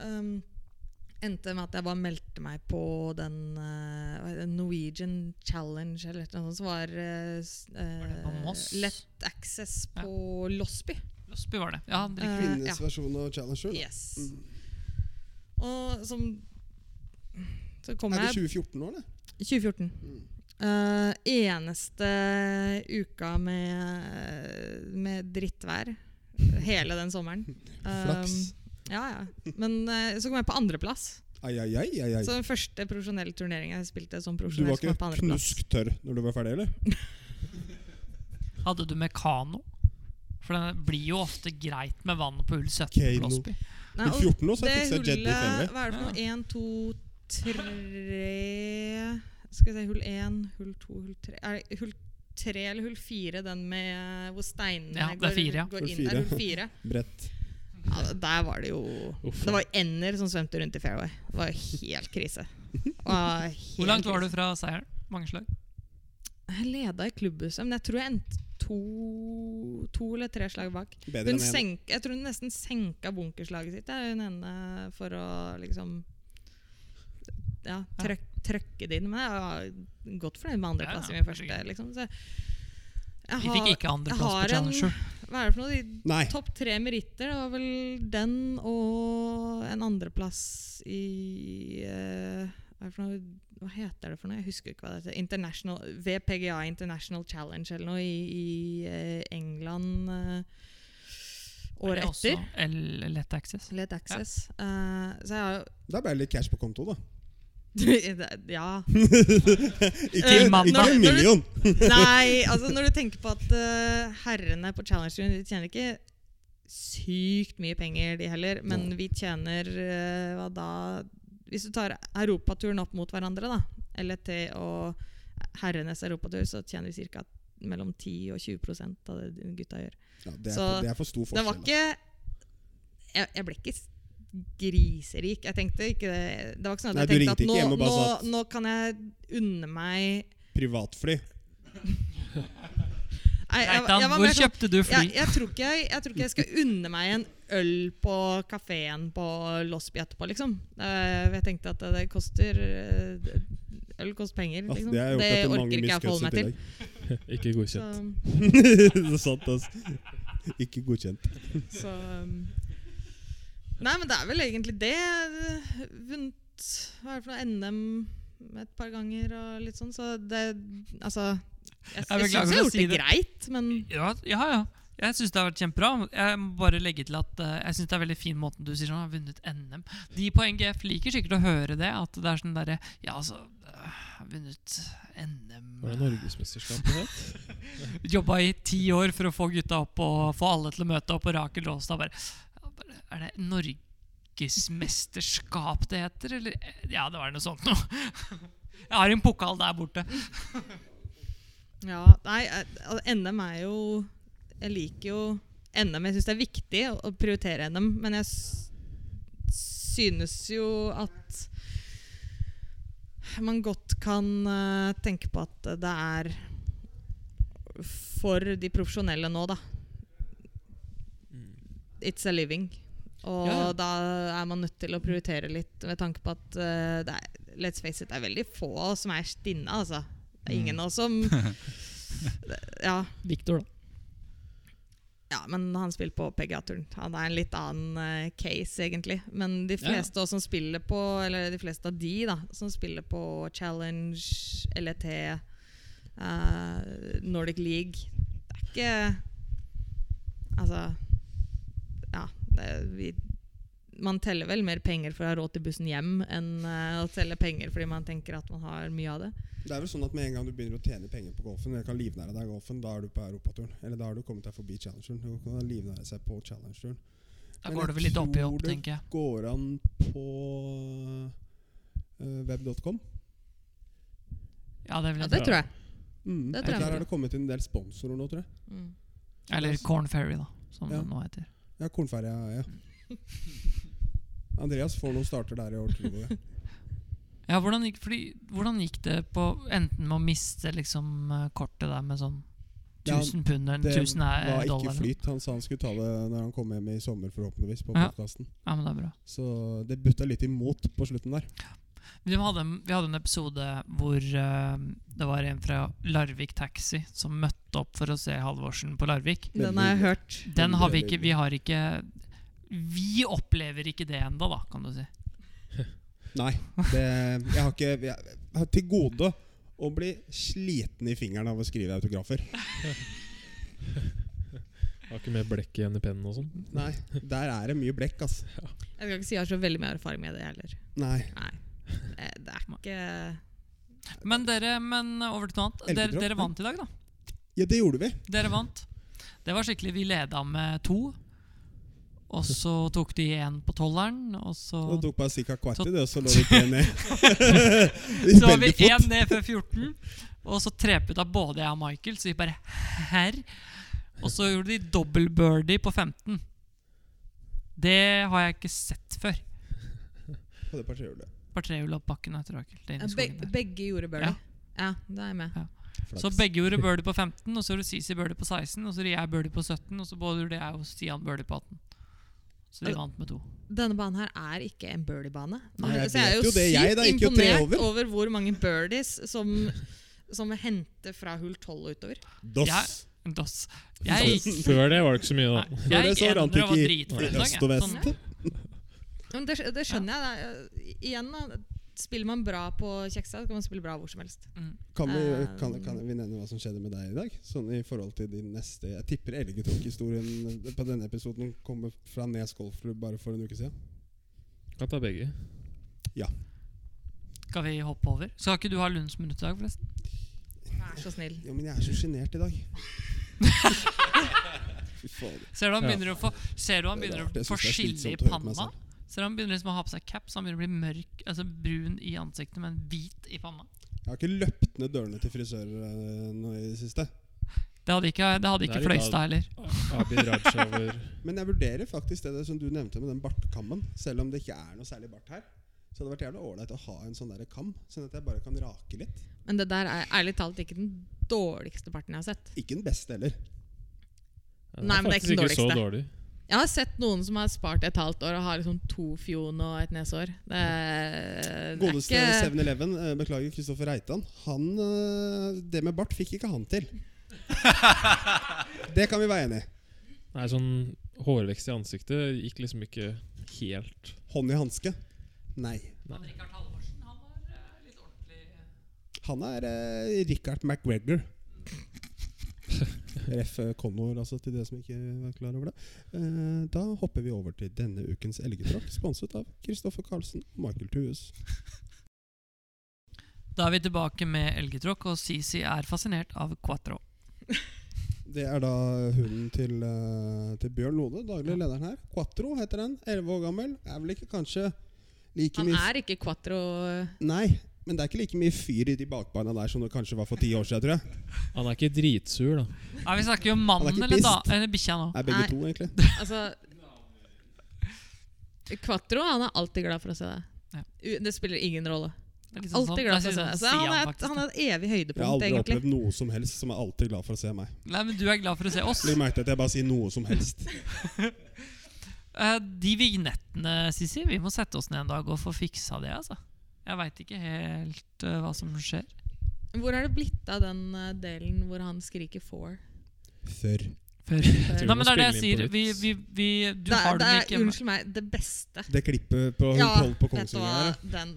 um, endte det med at jeg bare meldte meg på den det, Norwegian Challenge eller noe sånt som var uh, Var det på eh, lett access Ja. på Losby. Losby var det. Ja. Eh, Kvinnenes ja. versjon av Challenger. da. Yes. Mm. Og som Så kom Er det 2014 nå, eller? 2014. Mm. Uh, eneste uka med, med drittvær hele den sommeren. Flaks. Um, ja, ja. Men uh, så kom jeg på andreplass. Ai, ai, ai, ai. Så den første profesjonelle turneringen jeg spilte som profesjonell, Du var ikke på knusktørr når du var ferdig, eller? <laughs> Hadde du mekano? For det blir jo ofte greit med vann på hull 17 Kano. på Losby. Nei, og 14 år så det hullet. Hva er det for noe? Ja. Én, to, tre Skal vi se, hull én, hull to, hull tre Er det hull tre eller hull fire, den med hvor steinene Ja, går, fire, ja. går inn? fire. der? hull fire? <laughs> Brett. Ja, der var det jo Uff. Det var ender som svømte rundt i fairway. Det var helt krise. Var <laughs> helt Hvor langt var du fra seieren? Mange slag? Jeg leda i klubbhuset, men jeg tror jeg endte to, to eller tre slag bak. Bedre Hun senk, jeg tror hun nesten senka bunkerslaget sitt, hun ene, for å liksom Ja, trøk, trøkke det inn. Men jeg var godt fornøyd med andreplass Ja, i min første. Liksom. Så jeg Vi fikk ikke andreplass på har en- Challenger. Hva er det for noe? De Topp tre meritter. Det var vel den og en andreplass i uh, hva, noe? hva heter det for noe? Jeg husker ikke hva det heter. International, VPGA International Challenge eller noe i, i uh, England Uh, året Er etter. Let Lett Access. Let Access. Eh, så jeg har det er bare litt cash på konto, da. Ja. <laughs> ikke Til ikke en million. Nei, <laughs> altså når du tenker på at uh, herrene på Challenge de tjener ikke sykt mye penger, de heller. Men vi tjener uh, hva da Hvis du tar europaturen opp mot hverandre, da, LET og herrenes europatur, så tjener vi ca. mellom 10 og 20% av det gutta gjør. Ja, det, er Så det er for stor Det var ikke Jeg, jeg ble ikke griserik. Jeg tenkte ikke det Det var ikke sånn at Nei, jeg tenkte at nå, nå, at- nå kan jeg unne meg. Privatfly. Nei, jeg, jeg, jeg var hvor sånn kjøpte du fly? jeg, jeg, tror ikke jeg, jeg tror ikke jeg skal unne meg en øl på kafeen på Losby etterpå, liksom. Jeg tenkte at det koster eh, Øl koster penger. Liksom. det det orker ikke jeg å forholde meg til. <laughs> <laughs> Ikke Så, godkjent. <laughs> det er sant, altså. Ikke godkjent. så um, Nei, men det er vel egentlig det. Vunnet hva er det for noe NM et par ganger og litt sånn, så det Altså Jeg, Jeg jeg, syns jeg har gjort si det det. greit, men Ja, ja. ja. Jeg syns det har vært kjempebra. Jeg må bare legge til at uh, jeg synes det er veldig fin måten du sier sånn. Har vunnet NM. De på NGF liker sikkert å høre det. At det er sånn derre Ja, altså uh, vunnet NM. Var det Norgesmesterskapet het? <laughs> Jobba i ti år for å få gutta opp og få alle til å møte opp. Og Rakel Råstad bare Er det Norgesmesterskap det heter, eller? Ja, det var noe sånt noe. <laughs> Jeg har en pokal der borte. <laughs> Ja, nei, eh, NM er jo Jeg liker jo NM. Jeg syns det er viktig å, å prioritere NM, men jeg synes jo at man godt kan uh, tenke på at det er for de profesjonelle nå, da. It's a living. Og Ja. da er man nødt til å prioritere litt med tanke på at uh, det er, let's face it, det er veldig få som er stinne, altså. Det er ingen av oss som <laughs> Ja, Victor, da. ja, men han spiller på PGA-turen. Han er en litt annen uh, case, egentlig. Men de Ja, ja. fleste oss som spiller på Eller de fleste av de da som spiller på Challenge, LET, uh, Nordic League Det er ikke Altså Ja. Vi, man teller vel mer penger for å ha råd til bussen hjem enn eh, å telle penger fordi man tenker at man har mye av det. Det er vel sånn at Med en gang du begynner å tjene penger på golfen, eller kan livnære deg golfen, da er du på europaturen. Eller da har du kommet deg forbi challengeren. Du kan livnære seg på challengeren. Da går det vel litt opp i opp, tenker jeg. Går an på uh, web.com. Ja, det vil Ja, det tror jeg. Mm. Det tror jeg. Der har det kommet inn en del sponsorer nå, tror jeg. Mm. Eller Corn Ferry, da, som Ja. det nå heter. Ja, Kornferja, ja. <laughs> Andreas får noen starter der i år. tror jeg. Ja, hvordan gikk, fordi, hvordan gikk det på enten med å miste liksom eh, kortet der med sånn Ja, 1000 pund eller Det 1000 er- var ikke dollar? flyt. Han sa han skulle ta det når han kom hjem i sommer, forhåpentligvis, på Ja. podcasten. Ja, men det er bra. Så det butta litt imot på slutten der. Vi hadde, en- vi hadde en episode hvor uh, det var en fra Larvik Taxi som møtte opp for å se Halvorsen på Larvik. Den har jeg hørt. Den har vi ikke Vi har ikke Vi opplever ikke det ennå, da, kan du si. <laughs> Nei. Det, jeg har ikke Jeg har til gode å bli sliten i fingeren av å skrive autografer. <laughs> Har ikke mer blekk igjen i pennen og sånn. Nei, der er det mye blekk, ass. Jeg skal ikke si jeg har så veldig mye erfaring med det heller. Nei. Nei. Det, det er ikke Men dere, men over til noe annet. Dere, dere vant i dag, da. Ja, det gjorde vi. Dere vant. Det var skikkelig Vi leda med to. Og så tok de én på tolleren, og så Og tok bare ca. kvart i det, og så lå vi tre ned. <laughs> Så var vi én ned før 14, og så trepet av både jeg og Michael, så vi bare herr. Og så gjorde de dobbel birdie på 15. Det har jeg ikke sett før. På det partrehjulet. Par trehjul opp bakken etter Rakel. det i Be. Begge gjorde birdie. Ja. da er jeg med. Ja. Så begge gjorde <laughs> birdie på 15, og så gjorde Sisi birdie på 16, og så gjorde jeg birdie på 17, og så både gjorde jeg og Stian birdie på 18. Så de Al- vant med to. Denne banen her er ikke en birdie-bane. Så jeg er jo. Jeg, sykt da, imponert over. over hvor mange birdies som, <laughs> som henter fra hull 12 og utover. Doss. Jeg- Doss. Jeg <laughs> Før det var det ikke så mye, da. Nei, Før jeg det gikk så rant det ikke i øst og vest. Sånn, Men det, det skjønner jeg. Det er, igjen, da. Spiller man bra på Kjeksa, kan man spille bra hvor som helst. mm. Kan vi, Um, kan, kan vi nevne hva som skjedde med deg i dag? Sånn i forhold til din neste Jeg tipper Elgetråkk-historien på denne episoden kommer fra Nes golfklubb bare for en uke siden. Kan ta begge. Skal vi hoppe over? Skal ikke du ha Lunds minutt i dag, forresten? Vær så snill. Jo, men jeg er så sjenert i dag. <laughs> Fy faen. Ser du han Ja. begynner å få Ser du han er begynner å få skille i panna? Du han begynner liksom å ha på seg cap, så han begynner å bli mørk Altså brun i ansiktet, men hvit i panna. Jeg har ikke løpt ned dørene til frisører eh, nå i det siste. Det hadde ikke, det hadde ikke Fløystad heller. <laughs> Men jeg vurderer faktisk det som du nevnte med den bartkammen. Selv om det ikke er noe særlig bart her. Så hadde det vært jævlig ålreit å ha en sånn der kam, sånn at jeg bare kan rake litt. Men det der er ærlig talt ikke den dårligste parten jeg har sett. Ikke den beste heller. Ja, Nei, men det er ikke den så dårligste. dårlig. Jeg har sett noen som har spart et halvt år og har liksom to fjon og et nesår. Det, er- det er Godeste ikke 7-Eleven, eh, beklager Kristoffer Reitan, han eh, Det med bart fikk ikke han til. <laughs> Det kan vi være enig i. Nei, sånn hårvekst i ansiktet gikk liksom ikke helt Hånd i hanske? Nei. Han Halvorsen, han var eh, litt ordentlig Han er eh, Richard McGregor. Ref. eh, Connor, altså, til dere som ikke var klar over det. Eh, da hopper vi over til denne ukens elgetråkk, sponset av Kristoffer Carlsen og Michael Thues. Da er vi tilbake med elgetråkk, og Sisi er fascinert av quattro. <laughs> Det er da hunden til, eh, til Bjørn Lode, daglig lederen her. Quatro heter den. 11 år gammel. Er vel ikke kanskje like Han er ikke quattro Nei, men det er ikke like mye fyr i de bakbeina der som det kanskje var for ti år siden, tror jeg. Han er ikke dritsur, da. Ja, vi snakker jo om er mannen eller, da, eller bikkja nå. Er begge Nei. to, egentlig. <laughs> Altså Quatro han er alltid glad for å se deg. Ja. Det spiller ingen rolle. Det liksom Alltid sånn- glad for å se deg. sånn Så han, er, et, han er et evig høydepunkt. Jeg har aldri egentlig. opplevd noe som helst som er alltid glad for å se meg. Nei, men du er glad for å se oss. Legg merke til at jeg bare sier noe som helst. <laughs> Eh, de vignettene, Sissi, vi må sette oss ned en dag og få fiksa det, altså. Jeg veit ikke helt uh, hva som skjer. Hvor er det blitt av den uh, delen hvor han skriker 'for'? Før. Før. Nei, men det er det jeg sier. Vi, vi, vi, du det, har det den ikke ikke unnskyld meg, det beste. Det klippet på Ja, på Kongsvinger. den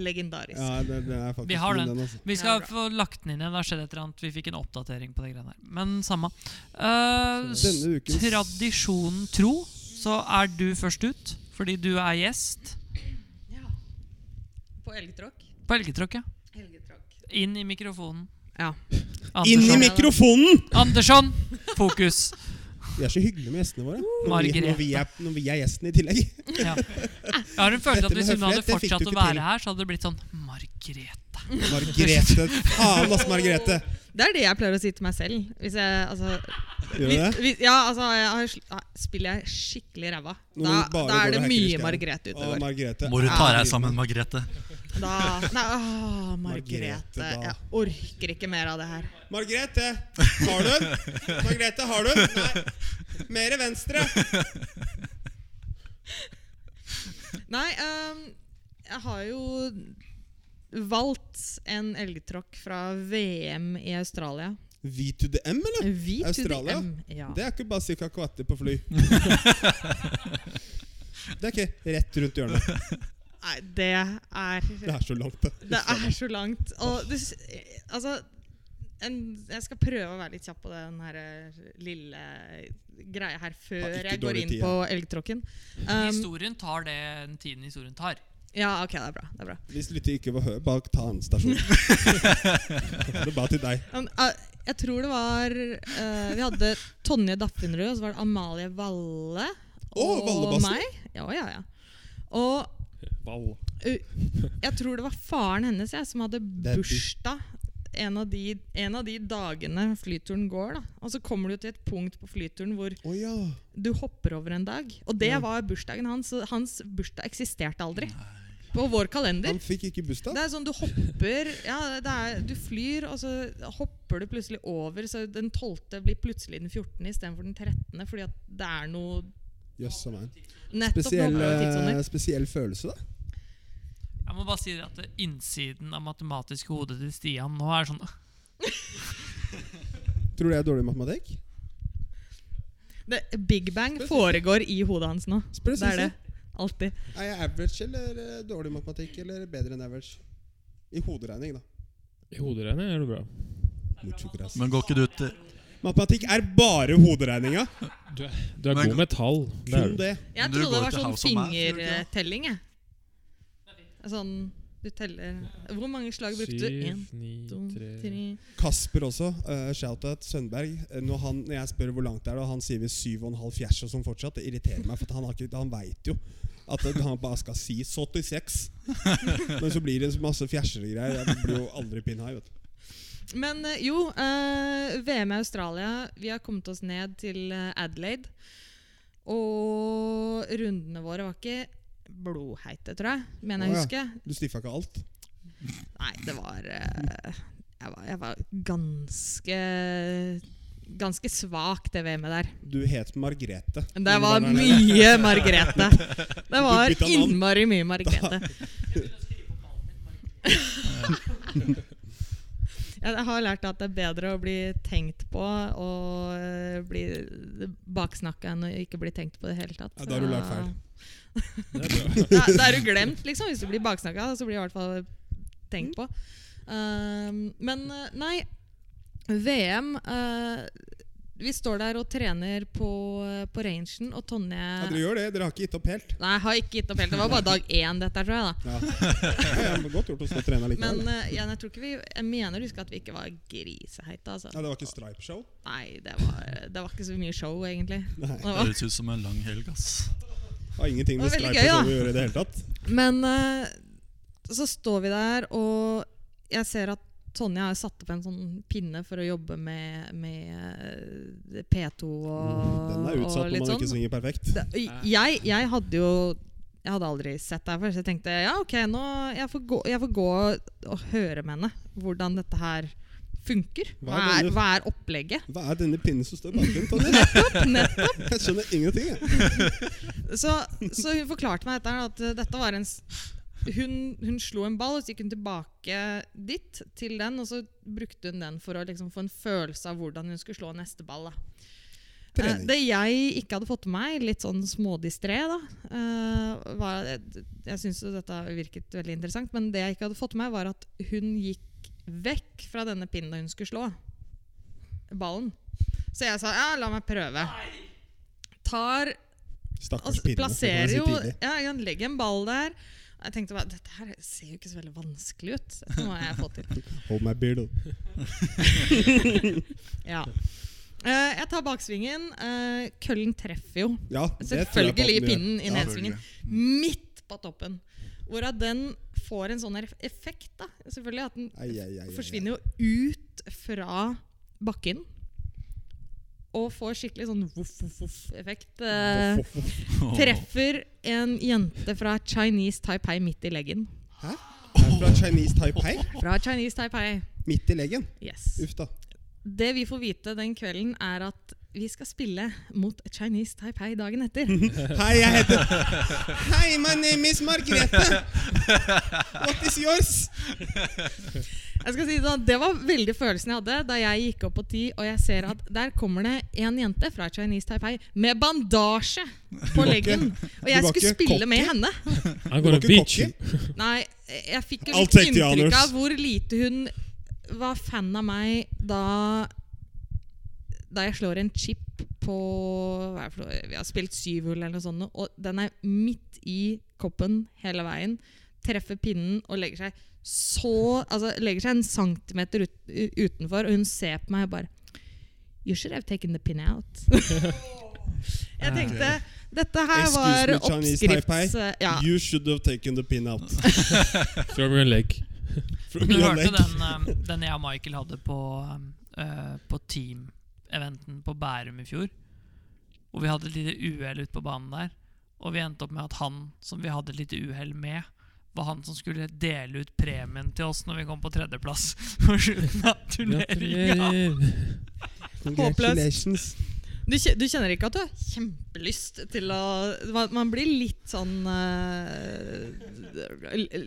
legendarisk. Ja, det, det er Vi har den. den. altså. Vi skal ja, få lagt den inn igjen. Det har skjedd et eller annet. Vi fikk en oppdatering på det greiene her. Men samme. Uh, Denne ukens- Tradisjonen tro, så er du først ut. Fordi du er gjest. På elgtråkk. på Elgetråkk. Ja. Elgtråkk. Inn i mikrofonen. Ja. Inn i mikrofonen! Andersson! Fokus. Vi er så hyggelige med gjestene våre. Når vi, når vi, er, når vi er gjesten i tillegg. Ja. Jeg har en følelse at hvis hun hadde fortsatt å være til. her, så hadde det blitt sånn Margrethe. Margrethe. Faen, ass, Margrethe. Det er det jeg pleier å si til meg selv. Hvis jeg, altså, Gjør hvis, det? hvis, ja, altså jeg har, Spiller jeg skikkelig ræva, da, da er det mye. Margrethe ute og går. Må du ta deg sammen, Margrethe? Da, nei, å, Margrethe. Jeg orker ikke mer av det her. Margrethe, har du den? <laughs> Margrethe, har du den? Nei. Mere venstre. Nei, um, jeg har jo valgt en elgtråkk fra VM i Australia. V to the M, eller? V to the Australia? M. Ja. Det er ikke bare Sika Kvatti på fly. <laughs> Det er ikke rett rundt hjørnet. Nei, det er Det er så langt, det. Det er så langt. Og du, altså en, Jeg skal prøve å være litt kjapp på den her eh, lille greia her før jeg går inn tid, på elgtråkken. Um, Historien tar det den tiden historien tar. Ja, ok, det er bra. Det er bra. Hvis lytter ikke vil høre, bare ta annen stasjon. <laughs> det er bare til deg. Um, uh, jeg tror det var uh, Vi hadde Tonje Daffinrud, og så var det Amalie Valle. Å, og meg. Ja, ja, ja. Og Ball. jeg tror det var faren hennes jeg, som hadde bursdag en av, de, en av de dagene flyturen går. da Og så kommer du til et punkt på flyturen hvor oh, ja. du hopper over en dag. Og det Ja. var bursdagen hans. så Hans bursdag eksisterte aldri. På vår kalender. Han fikk ikke bursdag? Det er sånn du hopper ja, det er, Du flyr, og så hopper du plutselig over. Så den 12. blir plutselig den 14. istedenfor den 13. Fordi at det er noe Jøss meg. Spesiell, eh, spesiell følelse, da. Jeg må bare si at innsiden av matematiske hodet til Stian nå er sånn <laughs> Tror du jeg er dårlig i matematikk? Det, Big Bang foregår i hodet hans nå. Spesielt. Det er det. Alltid. Er jeg average eller eh, dårlig matematikk, eller bedre enn average? I hoderegning, da. I hoderegning er du bra. Men går ikke du til Matematikk er bare hoderegninga. <laughs> Du er, du er Men- god med tall. Det er Kun det. Jeg trodde det var sånn gjør fingertelling. jeg. Sånn du teller Hvor mange slag brukte du? Én, to, tre Kasper også. Uh, Shout-out Sønberg. Eh, når, han, når jeg spør hvor langt det er, og han sier vi syv og en halv fjers og sånn fortsatt, det irriterer meg. For at han, ikke, han veit jo at han bare skal si 76. <laughs> Men så blir det masse fjersere og greier. Jeg blir jo aldri pin high. Vet du. Men eh, jo, uh, VM i Australia Vi har kommet oss ned til Adelaide. Og rundene våre var ikke blodheite, tror jeg. Mener jeg Å, ja. husker. Du stiffa ikke alt? Nei, det var uh, jeg, var jeg var ganske Ganske svak, det VM-et der. Du het Margrethe. Det var mye <laughs> Margrethe. Det var innmari mye Margrethe. <laughs> <laughs> Jeg har lært at det er bedre å bli tenkt på og eh, bli baksnakka enn å ikke bli tenkt på i det hele tatt. Ja, da har du lært feil. Det. <laughs> Da, da er du glemt, liksom. Hvis du blir baksnakka, så blir du i hvert fall tenkt på. Uh, men eh, nei, VM uh, Vi står der og trener på, på rangen, og Tonje Ja, dere gjør det. Dere har ikke gitt opp helt. Nei, jeg har ikke gitt opp helt. Det var bare dag én, dette, tror jeg. da Ja. Ja, godt gjort å stå og trene likevel. Men uh, jeg tror ikke vi Jeg mener å huske at vi ikke var griseheite. Altså. Ja, det var ikke stripe-show? Nei, det var, det var ikke så mye show, egentlig. Nei. Det var, Høres ut som en lang helg, ass. Har ingenting med veldig å gjøre i det hele tatt. men uh, så står vi der, og jeg ser at Tonje har satt opp en sånn pinne for å jobbe med, med eh, P2 og, Den er utsatt når man sånn. ikke svinger perfekt. Jeg, jeg hadde jo Jeg hadde aldri sett det her før, så jeg tenkte ja, ok, nå jeg får, gå, jeg får gå og høre med henne hvordan dette her funker. Hva Hva er denne- hva er opplegget? Hva er denne pinnen som står bak den, <laughs> Nettopp, nettopp. Jeg skjønner ingenting. Jeg. <laughs> Så, så hun forklarte meg dette, at eh, dette var en hun, hun slo en ball, og så gikk hun tilbake dit, til den, og så brukte hun den for å liksom få en følelse av hvordan hun skulle slå neste ball. Da. Eh, Trening. det jeg ikke hadde fått med meg, litt sånn smådistré, da eh, var, Jeg syns dette virket veldig interessant, men det jeg ikke hadde fått med meg, var at hun gikk vekk fra denne pinnen hun skulle slå ballen. Så jeg sa ja, la meg prøve. Tar Stakkars Altså, pinne. plasserer jo ja, Jeg kan legge en ball der. Jeg tenkte bare, Dette her ser jo ikke så veldig vanskelig ut. Dette må jeg få til. <laughs> Hold my beard. <laughs> Ja. Uh, jeg tar baksvingen. Uh, køllen treffer jo Ja, selvfølgelig pinnen i nedsvingen. Midt på toppen. Hvorav den får en sånn effekt. da Selvfølgelig At den Ai, ai, ai, forsvinner jo ut fra bakken. Og får skikkelig sånn voff-voff-voff-effekt. Eh, treffer en jente fra Chinese Taipei midt i leggen. Hæ? Fra Chinese Taipei? Fra Chinese Taipei. Midt i leggen? Yes. Uff da. Det vi får vite den kvelden, er at vi skal spille mot Chinese Taipei dagen etter. <laughs> Hei, jeg heter Hei, my name is Margrethe. What is yours? Jeg skal si det sånn, Det var veldig følelsen jeg hadde da jeg gikk opp på ti og jeg ser at der kommer det en jente fra Chinese Taipei med bandasje på leggen. Og jeg skulle spille med henne. I'm gonna beat you. Nei, jeg fikk jo litt inntrykk av hvor lite hun var fan av meg da Da jeg slår en chip på hva er det? Vi har spilt syv hull eller noe sånt, og den er midt i koppen hele veien. Treffer pinnen og legger seg så Altså legger seg en centimeter ut, utenfor, og hun ser på meg og bare You should have taken the pin out. <laughs> jeg tenkte dette her Excuse var oppskrifts... Ja. You should have taken the pin out. <laughs> From your leg. From Du your hørte leg. den, um, den jeg og Michael hadde på, uh, på team-eventen på Bærum i fjor. Hvor vi hadde et lite uhell ute på banen der. Og vi endte opp med at han som vi hadde et lite uhell med, var han som skulle dele ut premien til oss når vi kom på tredjeplass <laughs> på slutten av turneringa. Congratulations. Du, du kjenner ikke at du har kjempelyst til å Man blir litt sånn uh,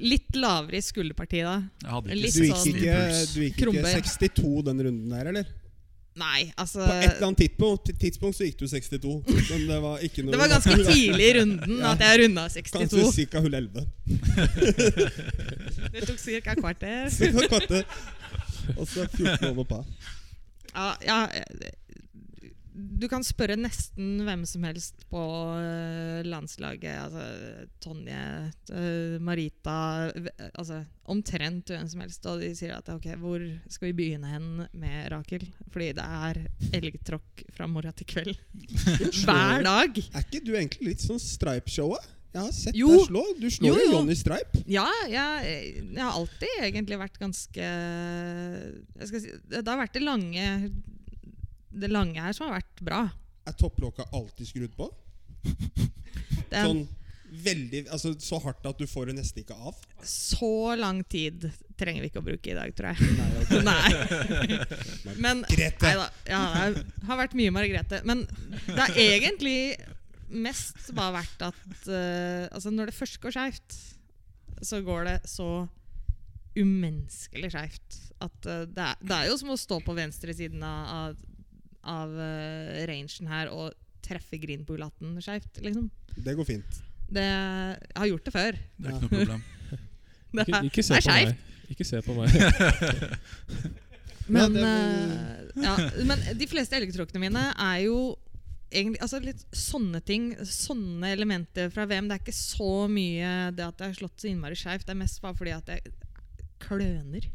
Litt lavere i skulderpartiet da. Jeg hadde Litt Du gikk sånn ikke, du gikk ikke 62 den runden der, eller? Nei, altså På et eller annet tidspunkt, tidspunkt så gikk du 62. Men det var ikke noe Det var ganske <laughs> tidlig i runden at jeg runda Kanskje 62. ca. hull 11. <laughs> Det tok ca. kvarter. Var kvarter. Og så 14 over par. Ja, ja, du kan spørre nesten hvem som helst på eh, landslaget. Altså Tonje, eh, Marita altså, Omtrent hvem som helst. Og de sier at ok, hvor skal vi begynne hen med Rakel? Fordi det er elgtråkk fra morgen til kveld. <laughs> Hver dag. Er ikke du egentlig litt sånn Stripe-showet? Jeg har sett Jo. deg slå. Du slår Jo, jo jo. Johnny Stripe. Ja, jeg, jeg har alltid egentlig vært ganske jeg skal si, Det har vært det lange Det lange her som har vært bra. Er topplokka alltid skrudd på? <laughs> Er Sånn veldig Altså så hardt at du får det nesten ikke av? Så lang tid trenger vi ikke å bruke i dag, tror jeg. Nei, ok. <laughs> Nei. Men Grete. Neida, ja, det har vært mye Margrethe. Men det har egentlig mest bare vært at uh, Altså Når det først går skeivt, så går det så umenneskelig skeivt at eh, det, er, det er jo som å stå på venstresiden av, av, av uh, rangen her og treffe 18 skeivt, liksom. Det går fint. Det, jeg har gjort det før. Det er ikke noe problem. <laughs> Det er, ikke se er på meg. Ikke se på meg. <laughs> Men, Ja, eh, ja, men de fleste elgtråkkene mine er jo egentlig altså litt sånne ting. Sånne elementer fra VM. Det er ikke så mye det at jeg har slått så innmari skeivt. Det er mest bare fordi at jeg kløner.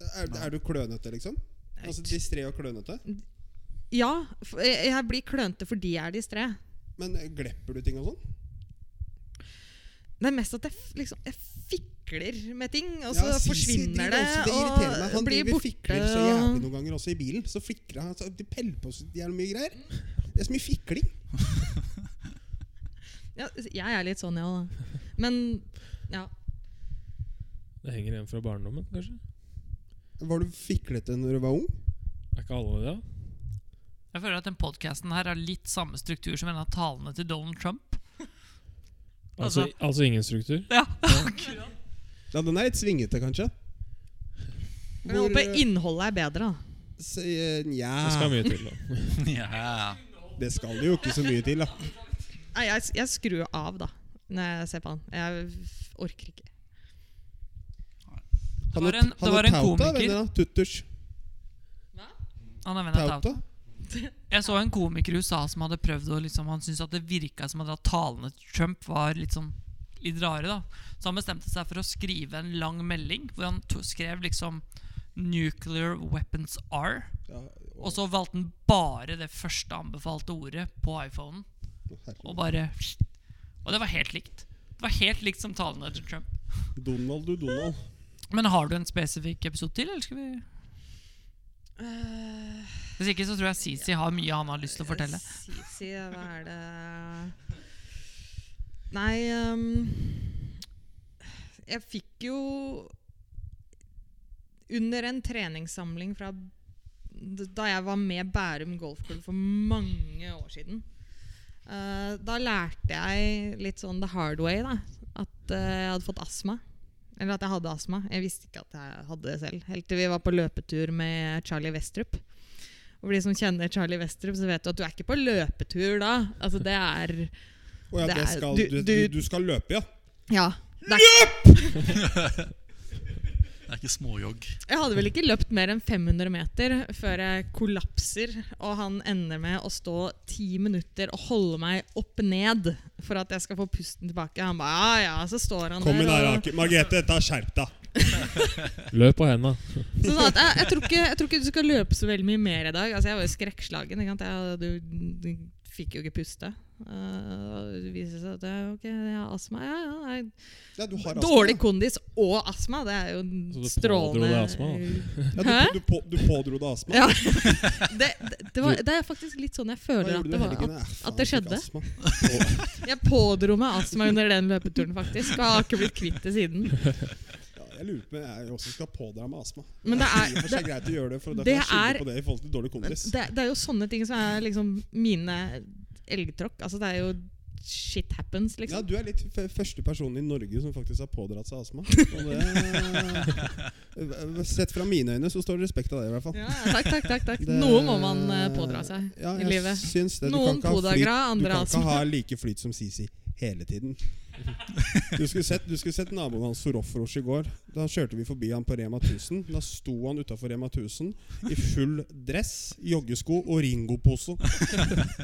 Er, er du klønete, liksom? Altså Distré og klønete? Ja, jeg blir klønete fordi jeg er distré. Men glepper du ting og sånn? Det er mest at jeg, liksom, jeg fikler med ting, og Ja, så Sisi forsvinner det. også- det irriterer meg. Han blir borte. fikler så jævlig noen ganger også i bilen. Så fikler han så De peller på så jævlig mye greier. Det er så mye fikling. <laughs> Ja, jeg er litt sånn, ja. Men ja. Det henger igjen fra barndommen, kanskje? Var du fiklete når du var ung? Er ikke alle det? Jeg føler at den podkasten her har litt samme struktur som en av talene til Donald Trump. Altså, Altså- altså ingen struktur? Ja, akkurat. <laughs> Ja, den er litt svingete, kanskje. Men jeg håper innholdet er bedre, da. Så, eh, Nja Det skal mye til, da. <laughs> Ja. Det skal det jo ikke så mye til, da. Nei, jeg, jeg skrur av, da, når jeg ser på han. Jeg orker ikke. Han var er- en- det han var er en Tauta, komiker. Tutters. Han er venn av Tauta. <laughs> Jeg så en komiker i USA som hadde prøvd å liksom, Han syntes at det virka som at talene til Trump var litt sånn Litt rare. da Så han bestemte seg for å skrive en lang melding hvor han to skrev liksom 'Nuclear weapons are'. Ja, Og så valgte han bare det første anbefalte ordet på iPhonen. Og bare Og det var helt likt. Det var helt likt som talene til Trump. Donald, du, Donald. Men har du en spesifikk episode til, eller skal vi Hvis ikke så tror jeg Sisi har mye han har lyst til å fortelle. Sisi, hva er det Nei um, Jeg fikk jo Under en treningssamling fra da jeg var med Bærum golfklubb for mange år siden. uh, da lærte jeg litt sånn the hard way da, at uh, jeg hadde fått astma. Eller at jeg hadde astma. Jeg visste ikke at jeg hadde det selv. Helt til vi var på løpetur med Charlie Westrup. Og for de som kjenner Charlie Westrup, så vet du at du er ikke på løpetur da. Altså det er oh, ja, Det er- skal, du- du, du, skal løpe, ja? Ja. Er, <laughs> Det er ikke småjogg. jeg hadde vel ikke løpt mer enn 500 meter før jeg kollapser, og han ender med å stå ti minutter og holde meg opp ned for at jeg skal få pusten tilbake. Han bare ja, ja, så står han Kom der inn her, og. Margrethe, ta skjerp deg. <laughs> Løp på henda. Sånn jeg, jeg, tror ikke, jeg tror ikke du skal løpe så veldig mye mer i dag. Altså Jeg var jo skrekkslagen. Ikke sant? Jeg, du, du fikk jo ikke puste. Uh, det viser seg at jeg, okay, jeg har astma. Ja, ja, jeg, Ja, du har astma, dårlig kondis og astma. Det er jo Så du strålende pådro deg astma, Ja, du, du, på, du pådro deg astma? Ja. <laughs> Det, det, det, var, det er faktisk litt sånn jeg føler at det var. At, at det skjedde. <laughs> jeg pådro meg astma under den løpeturen, faktisk. Og har ikke blitt kvitt det siden. Jeg lurer på om jeg også skal pådra meg astma. Men det er, det, greit å gjøre det, for det er- det det, det er jo sånne ting som er liksom mine elgtråkk. Altså, det er jo shit happens, liksom. Ja. Du er litt f første personen i Norge som faktisk har pådratt seg astma. Og det, <laughs> sett fra mine øyne så står det respekt av det, i hvert fall. Ja, takk, takk, takk, takk. Det- Noe må man eh, pådra seg ja, i livet. Syns det. Du Noen podagra, andre astma. Du kan ikke ha like flyt som Sisi hele tiden. Du skulle sett, du skulle sett naboen hans Sorofrosh i går. Da kjørte vi forbi han på Rema 1000. Da sto han utafor Rema 1000 i full dress, joggesko og Ringo-pose.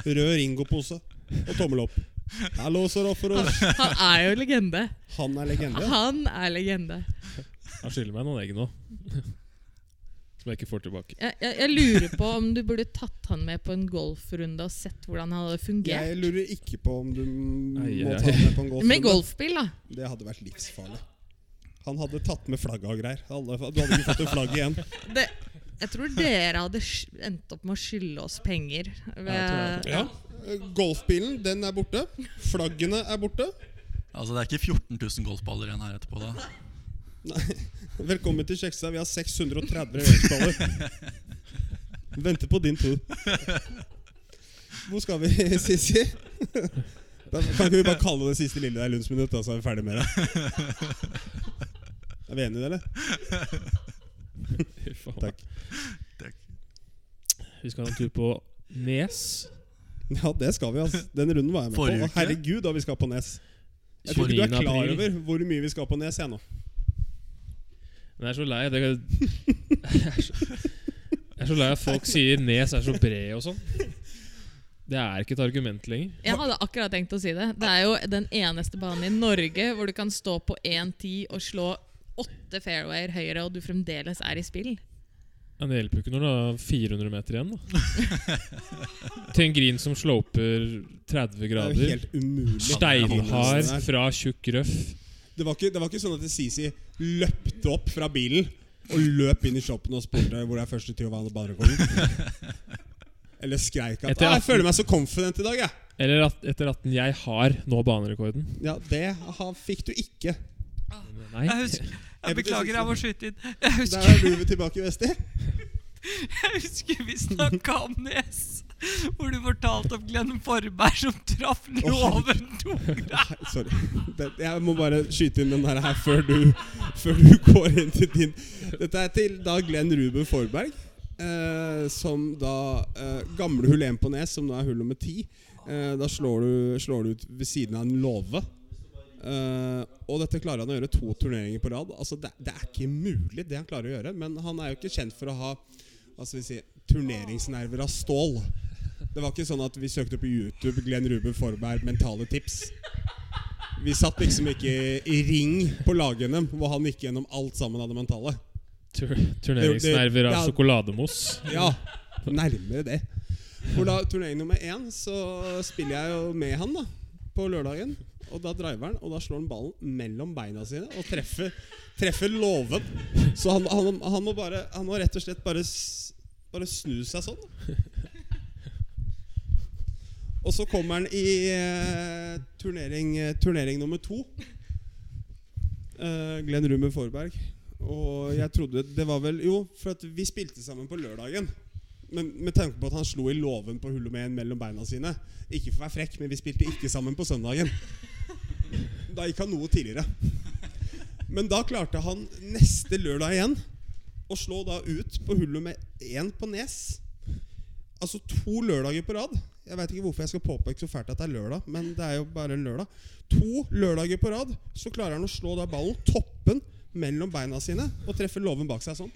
Rød Ringo-pose og tommel opp. Hallo, Sorofrosh. Han er jo legende. Han er legende. Han er legende. Han skylder meg noen egg nå. Som jeg ikke får tilbake. Jeg, jeg, jeg lurer på om du burde tatt han med på en golfrunde og sett hvordan han hadde fungert. Jeg lurer ikke på om du må ai, ta han med på en golfrunde. Med golfbil, da. Det hadde vært livsfarlig. Han hadde tatt med flagget og greier. Alle, du hadde ikke fått et flagg igjen. <laughs> Det, jeg tror dere hadde endt opp med å skylde oss penger. Ved, Ja, Ja. Golfbilen, den er borte. Flaggene er borte. Altså Det er ikke 14 000 golfballer igjen her etterpå. da Velkommen til Kjekstad. Vi har 630 leveringsballer. Venter på din tur. Hvor skal vi, Sissi? Da kan ikke vi bare kalle det siste lille der lunsjminutt, da, så er vi ferdig med det? Er vi enige i det, eller? Takk. Takk. Vi skal ha en tur på Nes. Ja, det skal vi. altså Den runden var jeg med på. herregud, da vi skal på Nes. Jeg tror ikke du er klar over hvor mye vi skal på Nes jeg nå. Men jeg er så lei det, jeg er så, <laughs> jeg er så lei at folk sier Nes er så bred og sånn. Det er ikke et argument lenger. Jeg hadde akkurat tenkt å si det. Det er jo den eneste banen i Norge hvor du kan stå på 1-10 og slå åtte fairwayer høyre, og du fremdeles er i spill. Men det hjelper jo ikke når du har 400 meter igjen. da <laughs> Til en green som sloper 30 Det er jo grader. helt. Steinhard fra tjukk røff. Var ikke, det var ikke sånn at Sisi løpte opp fra bilen og løp inn i shoppen og spurte hvor er første til å vanne banerekorden. Eller skreik at 'Jeg føler meg så confident i dag', jeg. Eller at etter 18 jeg har nå banerekorden. Ja, det aha, fikk du ikke. Nei. Jeg, husker, jeg beklager, jeg må skyte inn. Jeg Der er du tilbake, Vesti. <laughs> jeg husker vi snakka om Nes. Hvor du fortalte om Glenn Forberg som traff låven ganger. Sorry. Det, jeg må bare skyte inn den her, her før, du, før du går inn til din Dette er til da Glenn Ruben Forberg. Eh, som da eh, Gamle hull 1 på Nes, som nå er hull nummer 10. Eh, da slår du, slår du ut ved siden av en låve. Eh, og dette klarer han å gjøre to turneringer på rad. Altså det, det er ikke mulig, det han klarer å gjøre. Men han er jo ikke kjent for å ha vi si, turneringsnerver av stål. Det var ikke sånn at vi søkte opp på YouTube Glenn Ruben Forberg mentale tips. Vi satt liksom ikke i ring på lag-NM, hvor han gikk gjennom alt sammen av det mentale. Tur turneringsnerver av Ja. sjokolademos. Ja, nærmere det. For da turnering nummer én så spiller jeg jo med han da på lørdagen. Og da driver han, og da slår han ballen mellom beina sine og treffer, treffer låven. Så han, han, han, må bare, han må rett og slett bare, bare snu seg sånn. Og så kommer han i eh, turnering, eh, turnering nummer to. Eh, Glenn Rumer Forberg. Og jeg trodde Det var vel Jo, for at vi spilte sammen på lørdagen. Men med tanke på at han slo i låven på hullet med en mellom beina sine. Ikke for å være frekk, men vi spilte ikke sammen på søndagen. Da gikk han noe tidligere. Men da klarte han neste lørdag igjen å slå da ut på hullet med én på Nes. Altså to lørdager på rad. Jeg veit ikke hvorfor jeg skal påpeke så fælt at det er lørdag, men det er jo bare en lørdag. To lørdager på rad så klarer han å slå da ballen toppen mellom beina sine og treffe låven bak seg sånn.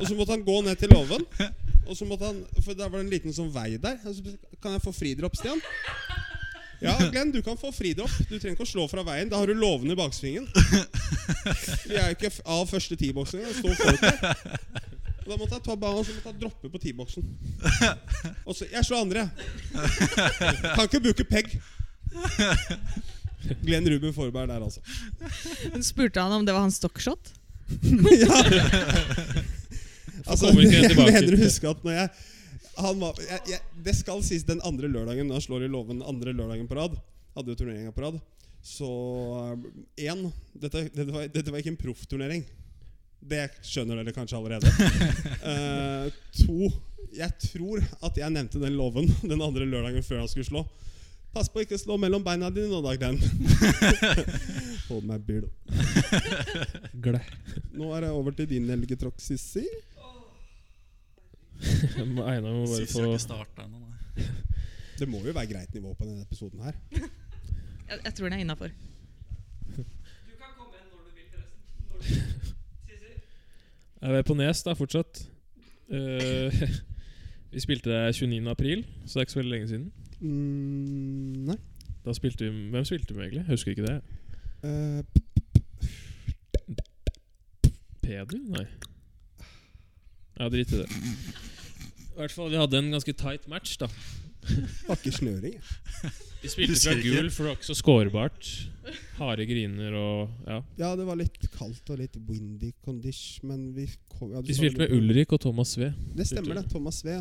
og så måtte han gå ned til låven. Og så måtte han For der var det en liten sånn vei der. Kan jeg få fridropp, Stian? Ja, Glenn, du kan få fridropp. Du trenger ikke å slå fra veien. Da har du låven i baksvingen. Vi er jo ikke av første T-boksen engang. Står folk der. Og da måtte jeg ta ballen og så måtte jeg droppe på T-boksen. <laughs> Og så Jeg slår andre, jeg. Kan ikke bruke pegg. Glenn Ruben Forberg der, altså. Men Spurte han om det var hans stockshot? <laughs> ja. Altså, jeg mener å huske at når jeg, han var, jeg, jeg Det skal sies den andre lørdagen, når han slår i låven andre lørdagen på rad, hadde jo turneringa på rad, så én dette, dette, var, dette var ikke en proffturnering. Det skjønner dere kanskje allerede. uh, <laughs> to Jeg tror at jeg nevnte den loven <laughs> den andre lørdagen før han skulle slå. Pass på å ikke slå mellom beina dine nå, da, Glenn. <laughs> Hold meg bil. Glæ. Nå er det over til din elgetråkk, Sissi. Einar må bare få. Det må jo være greit nivå på denne episoden her. Jeg, jeg tror den er innafor. Jeg er på Nes da, fortsatt. Uh, <laughs> vi spilte der 29. april, så det er ikke så veldig lenge siden. Mm, nei. Da spilte vi, Hvem spilte vi med, egentlig? Jeg husker ikke det. Uh, Peder? Nei. Ja, drit i det. I hvert fall, Vi hadde en ganske tight match, da. Var ikke snøring. <laughs> Vi spilte fra gul, for det var ikke så skårbart. Harde griner og Ja. Ja, det var litt kaldt og litt windy condition, men vi kom ja, Vi spilte med Ulrik og Thomas Sve. Det stemmer, det. Thomas Sve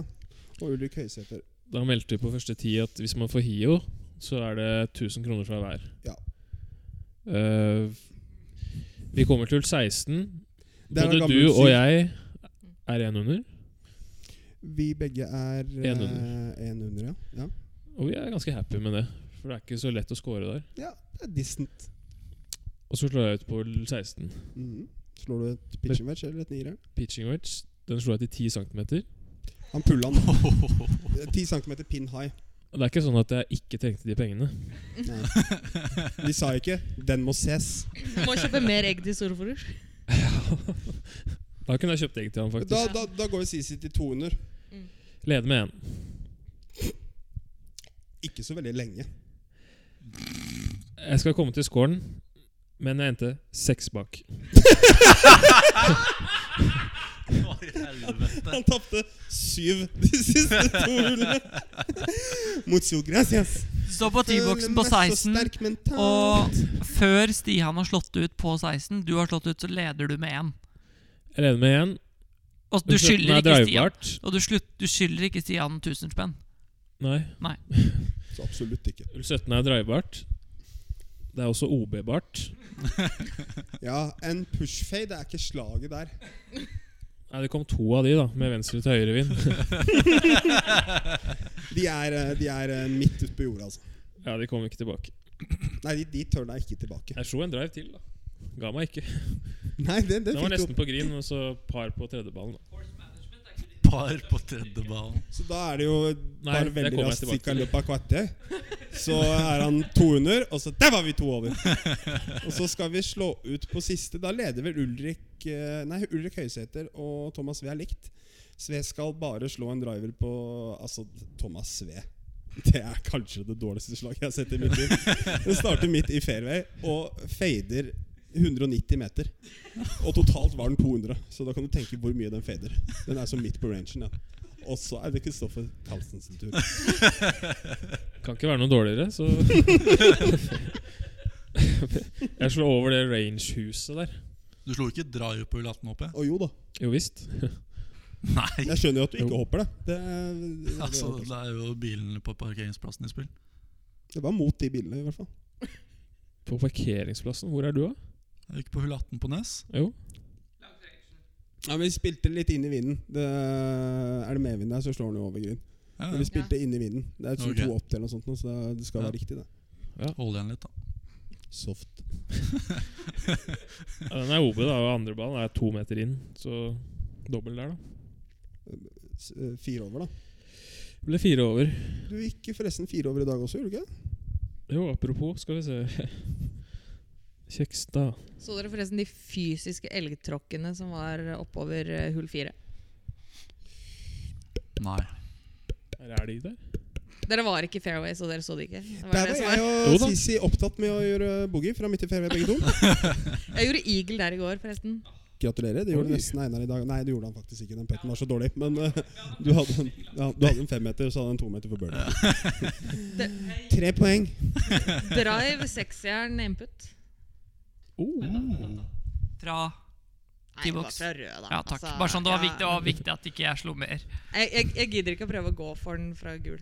og Ulrik Høysæter. Da meldte vi på første tid at hvis man får HiO, så er det 1000 kroner fra hver. Ja. Uh, vi kommer til 16. Det er Både du og jeg er én under. Vi begge er En under. eh, en under, ja. ja. Og vi er ganske happy med det. For det er ikke så lett å score der. Ja, det er distant. Og så slår jeg ut på 16. Mhm. Slår du et pitching wedge eller et nier? Pitching wedge. Den slo jeg til 10 cm. Han pulla den. <laughs> 10 cm pin high. Det er ikke sånn at jeg ikke trengte de pengene. Nei. De sa ikke 'den må ses'. Må kjøpe mer egg til storebror. <laughs> <laughs> Da kunne jeg kjøpt egg til han, faktisk. Da, da, da går Sisi til 200. Leder med én. Ikke så veldig lenge. Jeg skal komme til scoren, men jeg endte seks bak. <laughs> Han tapte syv de siste to hullene. <laughs> Mucho gracias. Du står på T-boksen på Føler meg så 16, og før Stian har slått ut på 16, du har slått ut, så leder du med én. Jeg leder med én. Og du skylder ikke Stian. Og du, slutt, du skylder ikke Stian 1000 spenn. Nei. <laughs> Så absolutt ikke. Hull 17 er drivbart. Det er også OB-bart. <laughs> Ja, en pushfade er ikke slaget der. Nei, Det kom to av de, da, med venstre til høyre vind. <laughs> De er, eh, de er eh, midt ute på jorda, altså. Ja, de kommer ikke tilbake. Nei, de, de tør deg ikke tilbake. Jeg slo en drive til, da. Ga meg ikke. <laughs> Nei, det, det Den var fikk nesten på green, og så par på tredjeballen. Par på tredje ballen. Så da er det jo Nei, bare veldig raskt tilbake i løpet av kvarter. Så er han to under, og så Der var vi to over! <laughs> Og så skal vi slå ut på siste. Da leder vel Ulrik eh, Nei, Ulrik Høysæter og Thomas Sve er likt. Sve skal bare slå en driver på Altså, Thomas Sve. Det er kanskje det dårligste slaget jeg har sett i mitt liv. Den starter midt i fairway og fader 190 meter. Og totalt var den 200, så da kan du tenke hvor mye den fader. Den er så midt på rangen. Ja. Og så er det Kristoffer Carlsen sin tur. <laughs> Kan ikke være noe dårligere, så <laughs> Jeg slo over det rangehuset der. Du slo ikke drive-pull hull 18 opp, jeg? Og jo da, Jo visst. <laughs> Nei. jeg skjønner jo at du ikke Jo. hopper det. Det, det, Altså, det er jo bilene på parkeringsplassen i spill. det var mot de bilene, i hvert fall. På parkeringsplassen. Hvor er du, da? Jeg gikk på hull 18 på Nes. Jo. Ja, Vi spilte litt inn i vinden. Det, er det medvind der, så slår den jo over grunn. Ja, Men vi spilte inn i vinden. Det er sånn Ok. to opp til noe sånt, så det skal Ja. være riktig, det. Hold igjen litt, da. Soft. <laughs> Ja, den er OB, da, og andre ballen er to meter inn. Så dobbel der, da. Eh, Fire over, da. Det ble fire over. Du gikk forresten fire over i dag også, gjorde du ikke? Jo, apropos, skal vi se Kjekstad. Så dere forresten de fysiske elgtråkkene som var oppover eh, hull fire? Nei. Her er de der. Dere var ikke i fairway, så dere så det ikke? Det var Der var jeg og. Sisi opptatt med å gjøre boogie fra midt i fairway, begge to. <laughs> Jeg gjorde eagle der i går, forresten. Gratulerer. Det gjorde nesten Einar i dag. Nei, det gjorde han faktisk ikke. Den putten var så dårlig. Men uh, du, hadde en, ja, du hadde en femmeter, så hadde han en tometer for birdie. Tre poeng. Drive, seksjern, input. Oh. Fra Nei, det var fra rød, da. Ja, takk. Altså, Bare sånn, Det var ja. viktig, det var viktig at ikke jeg slo mer. Jeg, jeg, jeg gidder ikke å prøve å gå for den fra gul.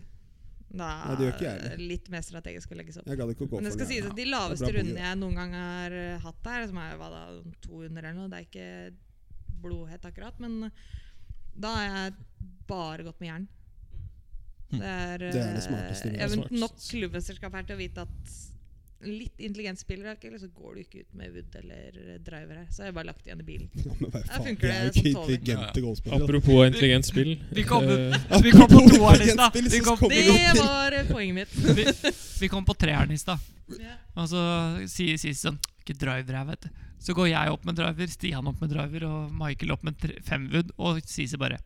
Da Nei, det gjør ikke jeg litt mer strategisk å legges opp. Jeg gadd ikke å gå Men det for skal den. sies at de laveste rundene jeg noen gang har eh, hatt der, som er hva da, 200 eller noe, det er ikke blodhett akkurat, men da har jeg bare gått med jern. Det er, Det er det eh, smarteste. Er Jeg har nok klubbmesterskap her til å vite at litt intelligent spiller er eller så går du ikke ut med wood eller driver her. Så jeg bare lagt igjen i bilen. Ja, men hva faen, funker er jo det ikke intelligente golfspillere. Apropos intelligent spill. <laughs> Vi kom- uh, Vi kom på toeren i Vi vi Det var eh, poenget mitt. <laughs> vi, vi kom på treeren i stad. Ja. Og så sier Sisi sånn Ikke driver her, vet du. Så går jeg opp med driver, Stian opp med driver og Michael opp med fem femwood, og Sisi bare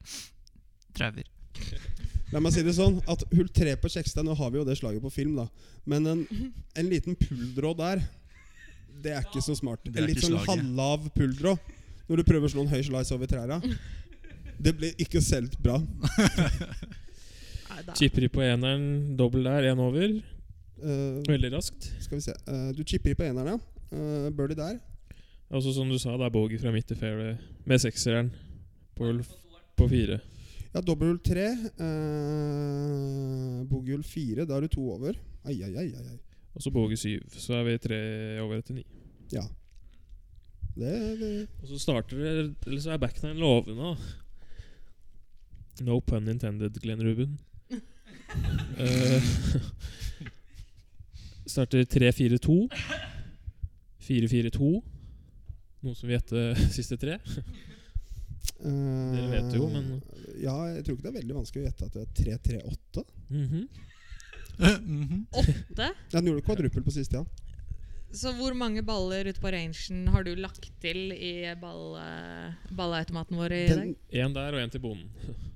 driver. La meg si det sånn at Hull tre på Kjekstad Nå har vi jo det slaget på film, da. Men en, en liten pulldrå der, det er ikke så smart. Det En litt sånn halvlav pulldrå når du prøver å slå en høy slice over trærne. Det blir ikke solgt bra. Chipper i på eneren, dobbel der, én over. Uh, Veldig raskt. skal vi se uh, Du chipper i på eneren, ja. Uh, Birdie der. Altså som du sa, det er bogey fra midt til fairway med sekseren på, på fire. Ja, dobbel tre. Eh, Bogeyhull fire. Da er du to over. Ai, ai, ai, ai. Og så boge syv. Så er vi tre over etter ni. Ja. Det, det Og så starter det Eller så er backnine lovende. No pun intended, Glenn Ruben. uh, <laughs> starter 3-4-2. 4-4-2. Noen som vil gjette siste tre? Dere vet jo, men- Ja, jeg tror ikke det er veldig vanskelig å gjette at det er 3-3-8. Mhm. Mhm. Åtte. Ja, den gjorde kvadruppel på siste, ja. Så hvor mange baller ute på rangen har du lagt til i ball, eh, ballautomaten vår i Den, dag? Én der og én til bonden.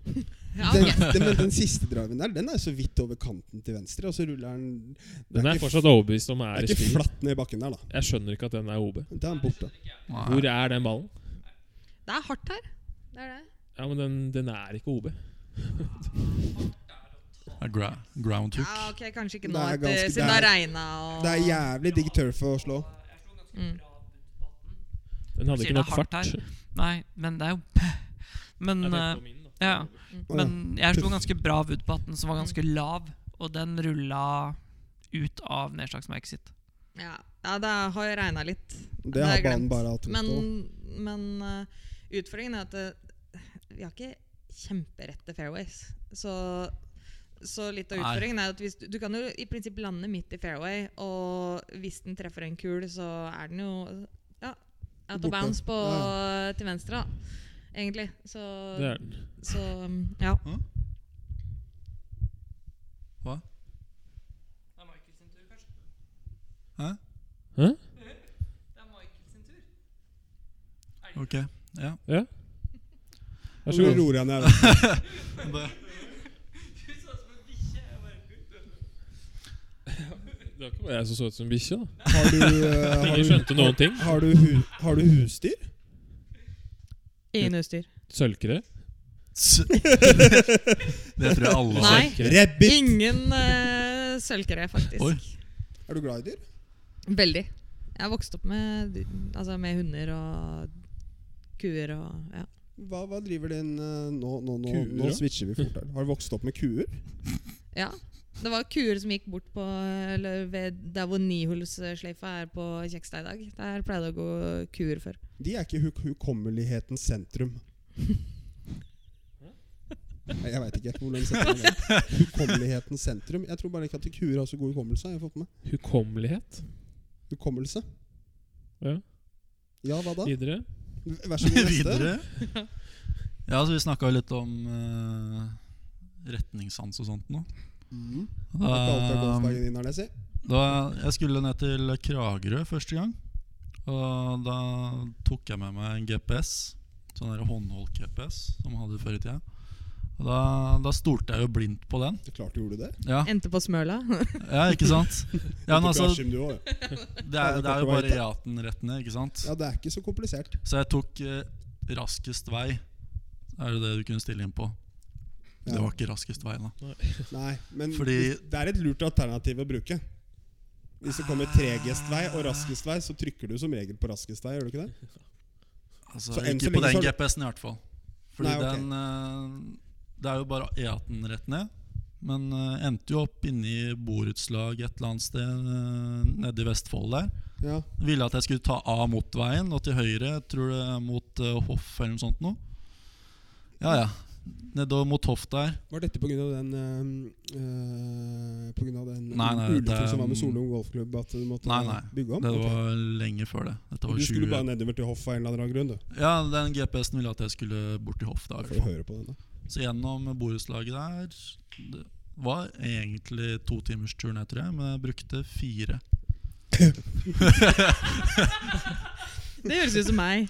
<laughs> Ja, den, den, den siste driven der, den er så vidt over kanten til venstre. Og så ruller den det Den er er fortsatt overbevist om er er ikke flatt ned i bakken der, da. Jeg skjønner ikke at den er OB. Den er borte. Hvor er den ballen? Det er hardt her. Det er det. Ja, men den, den er ikke OB. Det gra ground hook. Ja, ok, Kanskje ikke Det nå, er etter, ganske- siden det det har er- regna. Og... Det er jævlig digg turf å slå. Mm. Den hadde Sier ikke det er nok hardt fart. her. Nei, men det er jo Men, eh, da. ja, men jeg slo ganske bra wood på 18, som var ganske lav, og den rulla ut av nedslagsmerket sitt. Ja, ja, det har regna litt. Det Det har banen bare hatt Men, men eh, utfordringen er at det, vi har ikke kjemperette fairways. Så, så litt av utfordringen er at hvis du, kan jo i prinsipp lande midt i fairway, og hvis den treffer en kul, så er den jo ja, out of bounds på, Ja, til venstre, da. Egentlig. Så, så ja. Hva? Det er Michael sin tur, kanskje? Hæ? Hæ? Det er Michael sin tur. Ok, ja. Ja. Vær så Nå god. roer jeg ned. <laughs> Det, var ikke bare jeg som så ut som bikkje. Har du, eh, har du, skjønte noen ting. har du, hu, har du husdyr? Ingen husdyr. Sølvkre. <laughs> det tror jeg alle har. Nei. Rabbit! Ingen uh, sølvkere, faktisk. Oi. Er du glad i dyr? Veldig. Jeg har vokst opp med, altså med hunder og kuer og ja. Hva, hva driver din uh, Nå, nå, nå, Kuer, nå switcher vi fort her. Har du vokst opp med kuer? <laughs> ja. Det var kuer som gikk bort på eller ved Der hvor nihullssløyfa er på Kjekstad i dag. Der pleide det å gå kuer før. De er ikke huk hukommelighetens sentrum. Nei, jeg veit ikke hvordan man det. Hukommelighetens sentrum. Jeg tror bare ikke at kuer har så god hukommelse. Jeg har fått med Hukommelighet. hukommelse. Ja. Ja, hva da? Videre. Vær så god. Videre. Ja, så vi snakka litt om uh, retningssans og sånt nå. Mm. Da, din, da jeg skulle ned til Kragerø første gang, og da tok jeg med meg en GPS. Sånn håndholdt GPS som man hadde før i tida. Og da, da stolte jeg jo blindt på den. Det klart du gjorde det. Ja, Endte på Smøla. <laughs> ja ikke sant? Ja, men altså, <laughs> det er, det er jo bare E18 rett ned, ikke sant? ja, det er ikke så komplisert. Så jeg tok eh, raskest vei. Er det det du kunne stille inn på? Det var ikke raskest vei, da. Nei, men Fordi- det er et lurt alternativ å bruke. Hvis det kommer tregest vei og raskest vei, så trykker du som regel på raskest vei. gjør du ikke det? Altså, Så ikke så på den GPS-en i hvert fall. Fordi Nei, okay. den eh, Det er jo bare E18 rett ned. Men uh, endte jo opp inne i borettslag et eller annet sted uh, nede i Vestfold der. Ja, Ville at jeg skulle ta av motorveien og til høyre, tror det er mot uh, Hoff eller noe sånt noe. Ja ja. Nedover mot Hoff der. Var dette pga. den På grunn av den Nei, nei, ulykken som var med Solung golfklubb? At du måtte Nei, nei. bygge om? Det var var lenge før det. Du skulle 20 bare nedover til hoff av en eller annen grunn? du Ja, den GPS-en ville at jeg skulle bort til Hoff. da i får høre på den, da. Så gjennom borettslaget der Det var egentlig to timers tur ned, tror jeg, men jeg brukte fire. <laughs> Det høres ut som meg.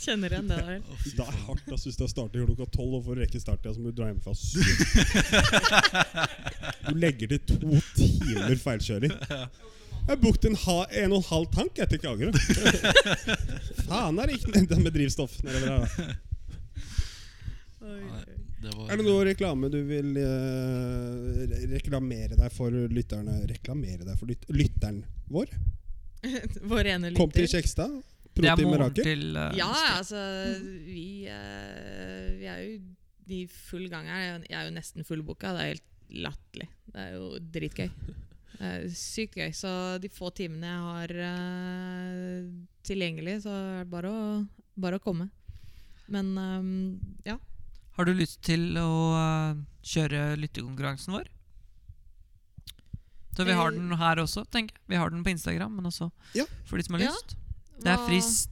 Kjenner igjen det der. Å, Det er hardt ass, hvis det starter klokka tolv og får rekke starttida, så må du dra hjem fra syv. <laughs> Du legger til to timer feilkjøring. Jeg brukte en, ha, en og en halv tank til Kragerø. <laughs> Faen er det ikke med drivstoff nedover her, da. Det Er det noe reklame du vil eh, re- reklamere deg for lytterne Reklamere deg for lyt lytteren vår? <laughs> Vår ene lytter. Kom til. Kjekstad. Det er Protein moren Mirakel. til uh, Ja, altså Vi, eh, vi er jo i full gang her. Jeg er jo- Jeg er jo nesten fullbooka. Det er helt latterlig. Det er jo dritgøy. <laughs> Det er sykt gøy. Så de få timene jeg har eh, tilgjengelig, så er det bare å, bare å komme. Men ehm, ja. Har du lyst til å uh, kjøre lyttekonkurransen vår? Så vi har Eh, den her også, tenker jeg. Vi har den på Instagram, men også Ja. for de som har Ja. lyst. Det er frist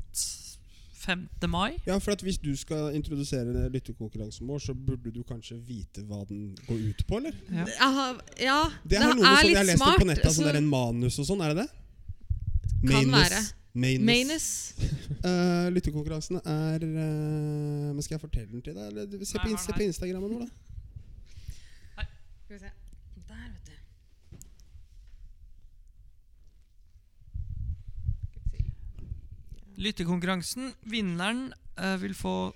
5. mai. Ja, for at Hvis du skal introdusere lyttekonkurransen vår, så burde du kanskje vite hva den går ut på, eller? Ja. Har, ja, Det er noe sånn jeg har lest opp på nettet, så... så- er en manus og sånn, er det det? Kan Manus. være. Manus. Manus. <laughs> Eh, lyttekonkurransen er uh, Men Skal jeg fortelle den til deg? Eller? Se, på, in- se på Instagrammen vår, da. Skal vi se. Der, vet du. Lyttekonkurransen, vinneren uh, vil få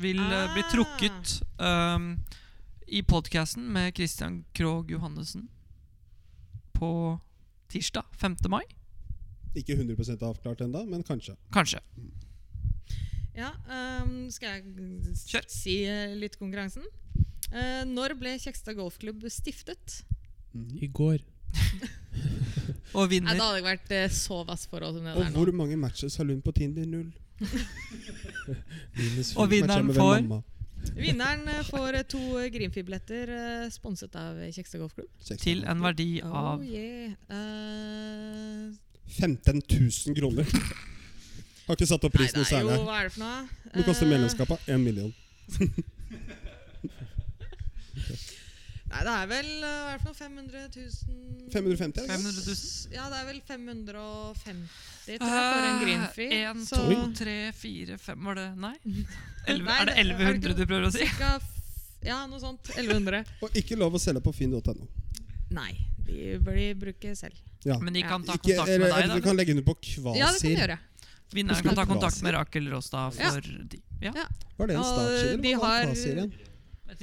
Vil bli Ah. trukket um, i podkasten med Christian Krogh Johannessen på tirsdag 5. mai. Ikke 100% avklart ennå, men kanskje. Kanskje. Ja, um, skal jeg Kjør. si uh, litt konkurransen? Uh, når ble Kjekstad golfklubb stiftet? I går. <laughs> Og vinner da hadde jeg vært uh, så vass forhold som det Og der hvor mange matches har Lund på Tinder? Null. <laughs> Og vinneren får? Vinneren eh, får eh, to uh, Grimfi-billetter eh, sponset av Kjekstad golfklubb. Til en verdi av Oh, yeah. Eh, 15 000 kroner. Har ikke satt opp prisen noe særlig. Hva er det for noe? Hvor koster Eh, medlemskapet? 1 million. <laughs> Nei, det er vel eh, Hva er det for noe? 500 000 550? er det ikke? 500 000. Ja, det er vel 550 tror jeg, for en Grimfi. Én, så- to, tre, fire, fem Var det Nei? <laughs> Elleve- Nei, er det det- er det 1100 du prøver å si? Cirka Ja, noe sånt. 1100. Og ikke lov å selge på finn.no. Nei, de bør de bruke selv. Ja. Men de kan ta Ikke, kontakt eller, med deg, eller du kan legge under på Kvasir. Ja, det kan de gjøre. Vinneren kan ta kontakt med Rakel Råstad Ja. for de. Ja. Ja. Var det en startskiller? de har- Kvasir igjen?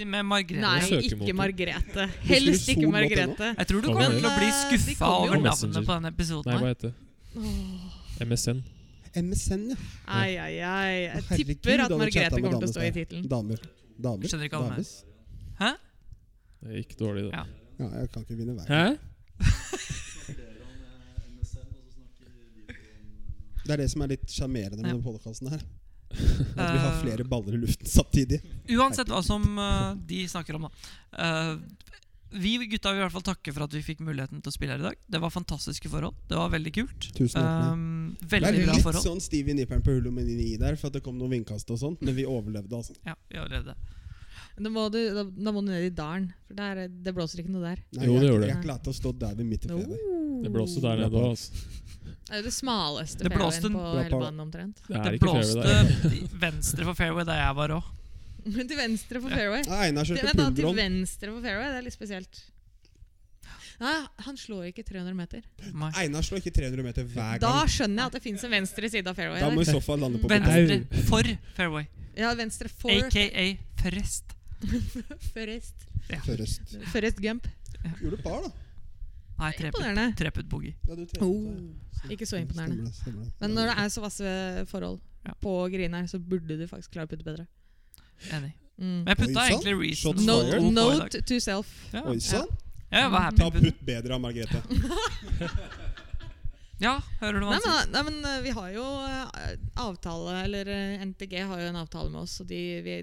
Med Margrethe. Nei, ikke Margrethe. Helst ikke? Margrethe. Jeg tror du kommer til å bli skuffa over navnet på denne episoden. Nei, hva heter det? MSN. MSN, ja. Ai, ai, ai. Jeg tipper at Margrethe kommer til å stå i tittelen. Damer. Damer. Skjønner ikke alle Hæ? Det gikk dårlig, det. Ja. Ja, jeg kan ikke vinne hver. Hæ? <laughs> Det er det som er litt sjarmerende med Ja. denne podkasten her. <laughs> At vi har Eh, flere baller i luften samtidig. Uansett hva som uh, de snakker om, da. Uh, vi gutta vil i hvert fall takke for at vi fikk muligheten til å spille her i dag. Det var fantastiske forhold. Det var veldig kult. Tusen takk veldig det. Um, er bra litt forhold. sånn stiv i nipperen på Hulumini der, for at det kom noen vindkast og sånn, men vi overlevde, altså. Ja, vi overlevde. Da må, du, da, da må du ned i dalen, for der, det blåser ikke noe der. Nei, Jo, jeg, det gjorde det. Jeg klarte å stå der ved midt i fjellet. Det blåser der nede òg, altså. Det er det smaleste Det blåste fairwayen på hele banen omtrent. Det Det blåste venstre for fairway da jeg var òg. <laughs> Men til venstre for fairway. Ja, Einar Til, kjørte da, til venstre for fairway, det er litt spesielt. Nei, han slår ikke 300 meter. Einar slår ikke 300 meter hver gang. Da skjønner jeg at det fins en venstre side av fairway. Da må i så fall lande på Venstre for fairway. Ja, venstre for Aka <laughs> Forrest. Forrest. Først. Forrest Gump. Gjorde par, da. Nei, Imponerende. treputt boogie. Ja, du trente, Oh, så- ikke så imponerende. Stemmer det, stemmer det. Men når det er så vasse forhold Ja. på griner, så burde du faktisk klare å putte bedre. Enig. Mm. Men jeg putta egentlig reason Note, note to self. Ja, Oi sann! Ja, var. Ta putt bedre av Margrethe. <laughs> Ja, hører du hva Nei han sier? men, nei, men eh, vi har jo eh, avtale Eller eh, NTG har jo en avtale med oss, og de, vi,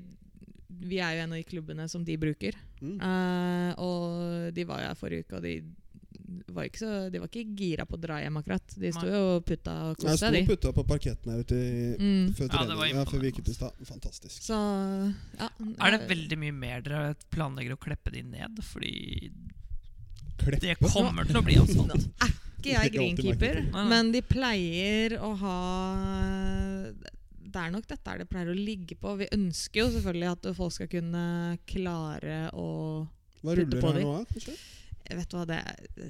vi er jo en av de klubbene som de bruker. Mm. Uh, og de var jo her forrige uke, og de var ikke, så, de var ikke gira på å dra hjem, akkurat. De sto jo og putta og Jeg sto og putta på parketten her ute i, Mm. før Ja, det var trening. Ja, før vi gikk ut i stad. Fantastisk. Så ja. Er det veldig mye mer dere planlegger å kleppe de ned? Fordi Kleppe. det kommer til å bli asfalt. Ikke jeg greenkeeper, men de pleier å ha Det er nok dette er det pleier å ligge på. Vi ønsker jo selvfølgelig at folk skal kunne klare å Hva ruller på her nå, da? kanskje? Jeg vet hva, det det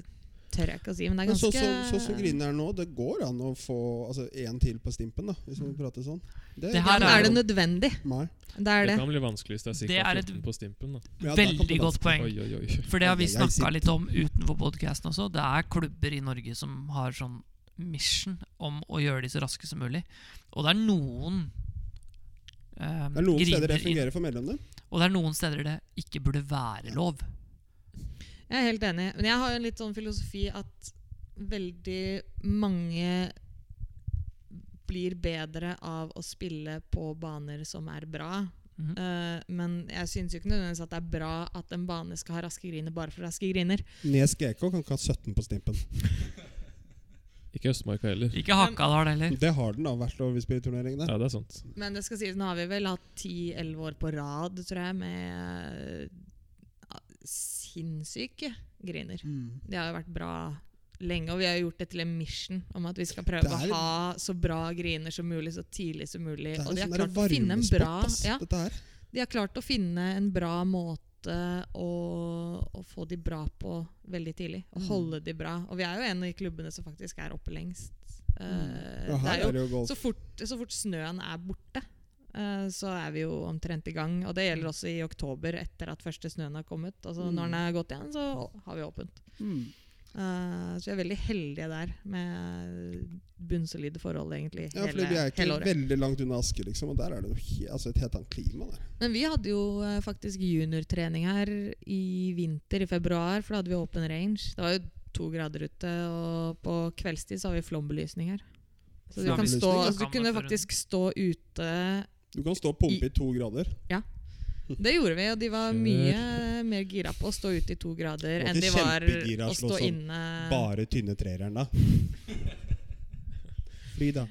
tør jeg ikke å si, men det er Men ganske så, så, så som grinen er nå, det går an å få altså, en til på stimpen, da, hvis man prater sånn. Det det her er Er det nødvendig? Nei. Det er Det det. kan bli vanskelig hvis det er sikkert ca. er 14 på stimpen. da Ja, Veldig godt poeng. Oi, oi, oi. For det har vi snakka litt om utenfor podkasten også. Det er klubber i Norge som har sånn mission om å gjøre de så raske som mulig. Og det er noen um, Det er noen steder det fungerer for medlemmene. Og det er noen steder det ikke burde være lov. Jeg er helt enig. Men jeg har jo en litt sånn filosofi at veldig mange blir bedre av å spille på baner som er bra. Mm -hmm. uh, men jeg syns jo ikke nødvendigvis at det er bra at en bane skal ha raske griner bare for raske griner. Nes GK kan ikke ha 17 på stimpen. <laughs> Ikke Østmarka heller. Ikke Hakadal heller. Det har den da hvert år vi spiller turnering der. Ja, det er sant. Men det skal sies, nå har vi vel hatt 10-11 år på rad, tror jeg, med ja, sinnssyke griner. Mm. Det har jo vært bra lenge, og vi har gjort det til en mission om at vi skal prøve er- å ha så bra griner som mulig, så tidlig som mulig. Det er Og de har klart å finne en bra ja. De har klart å finne en bra måte å, å få de bra på veldig tidlig. Og Mm. holde de bra. Og vi er jo en av de klubbene som faktisk er oppe lengst. Eh, Mm. Ja, det er jo er så fort, så fort snøen er borte, så er vi jo omtrent i gang. Og det gjelder også i oktober, etter at første snøen har kommet. Altså Mm. Når den er gått igjen, så har vi åpent. Mm. Uh, så vi er veldig heldige der, med bunnsolide forhold egentlig Ja, for hele, vi er ikke hele året. veldig langt unna Aske, liksom, og der er det jo he altså et helt annet klima der. Men vi hadde jo uh, faktisk juniortrening her i vinter, i februar, for da hadde vi åpen range. Det var jo to grader ute, og på kveldstid så har vi flombelysning her. Så du, kan stå, ja. altså, du kunne faktisk stå ute Du kan stå og pumpe i to grader. Ja. Det gjorde vi, og de var mye mer gira på å stå ute i to grader enn de var å stå sånn inne. Bare tynne treeren, da. Frida.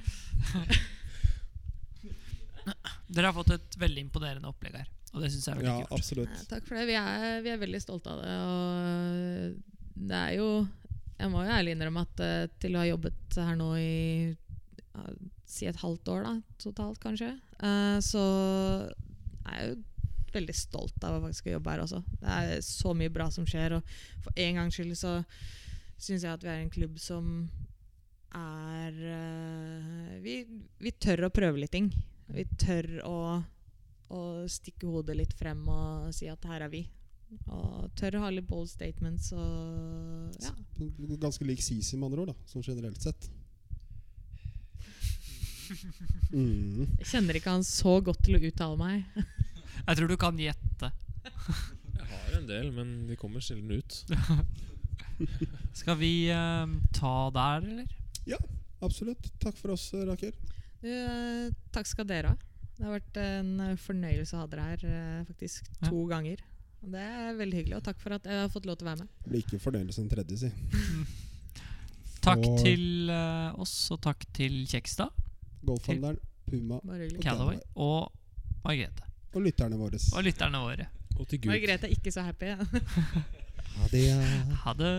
Dere har fått et veldig imponerende opplegg her. Og det syns jeg er veldig Ja, kult. absolutt. Takk for det. Vi er, vi er veldig stolte av det. Og det er jo Jeg må jo ærlig innrømme at eh, til å ha jobbet her nå i ja, si et halvt år, da, totalt kanskje, Uh, så er jo veldig stolt av å faktisk jobbe her også. Det er så mye bra som skjer, og for en gangs skyld så syns jeg at vi er en klubb som er uh, vi, vi tør å prøve litt ting. Vi tør å å, stikke hodet litt frem og si at her er vi. Og tør å ha litt bold statements og ja. Ganske lik Sisi, med andre ord, da, sånn generelt sett. Mm. Jeg kjenner ikke han så godt til å uttale meg. <laughs> Jeg tror du kan gjette. Jeg har en del, men de kommer sjelden ut. <laughs> Skal vi uh, ta der, eller? Ja, Absolutt. Takk for oss, Raker. Du, eh, takk skal dere ha. Det har vært en eh, fornøyelse å ha dere her uh, faktisk to ganger. Og Det er veldig hyggelig, og takk for at jeg har fått lov til å være med. Blir ikke fornøyelig som tredje, si. <laughs> Takk Og- til eh, oss, og takk til Kjekstad, Golfhandelen, Puma Bare. Callaway og Margrethe. og lytterne våre. Og lytterne våre. Og til Gud. Margrethe er ikke så happy. Ha det. Ha det.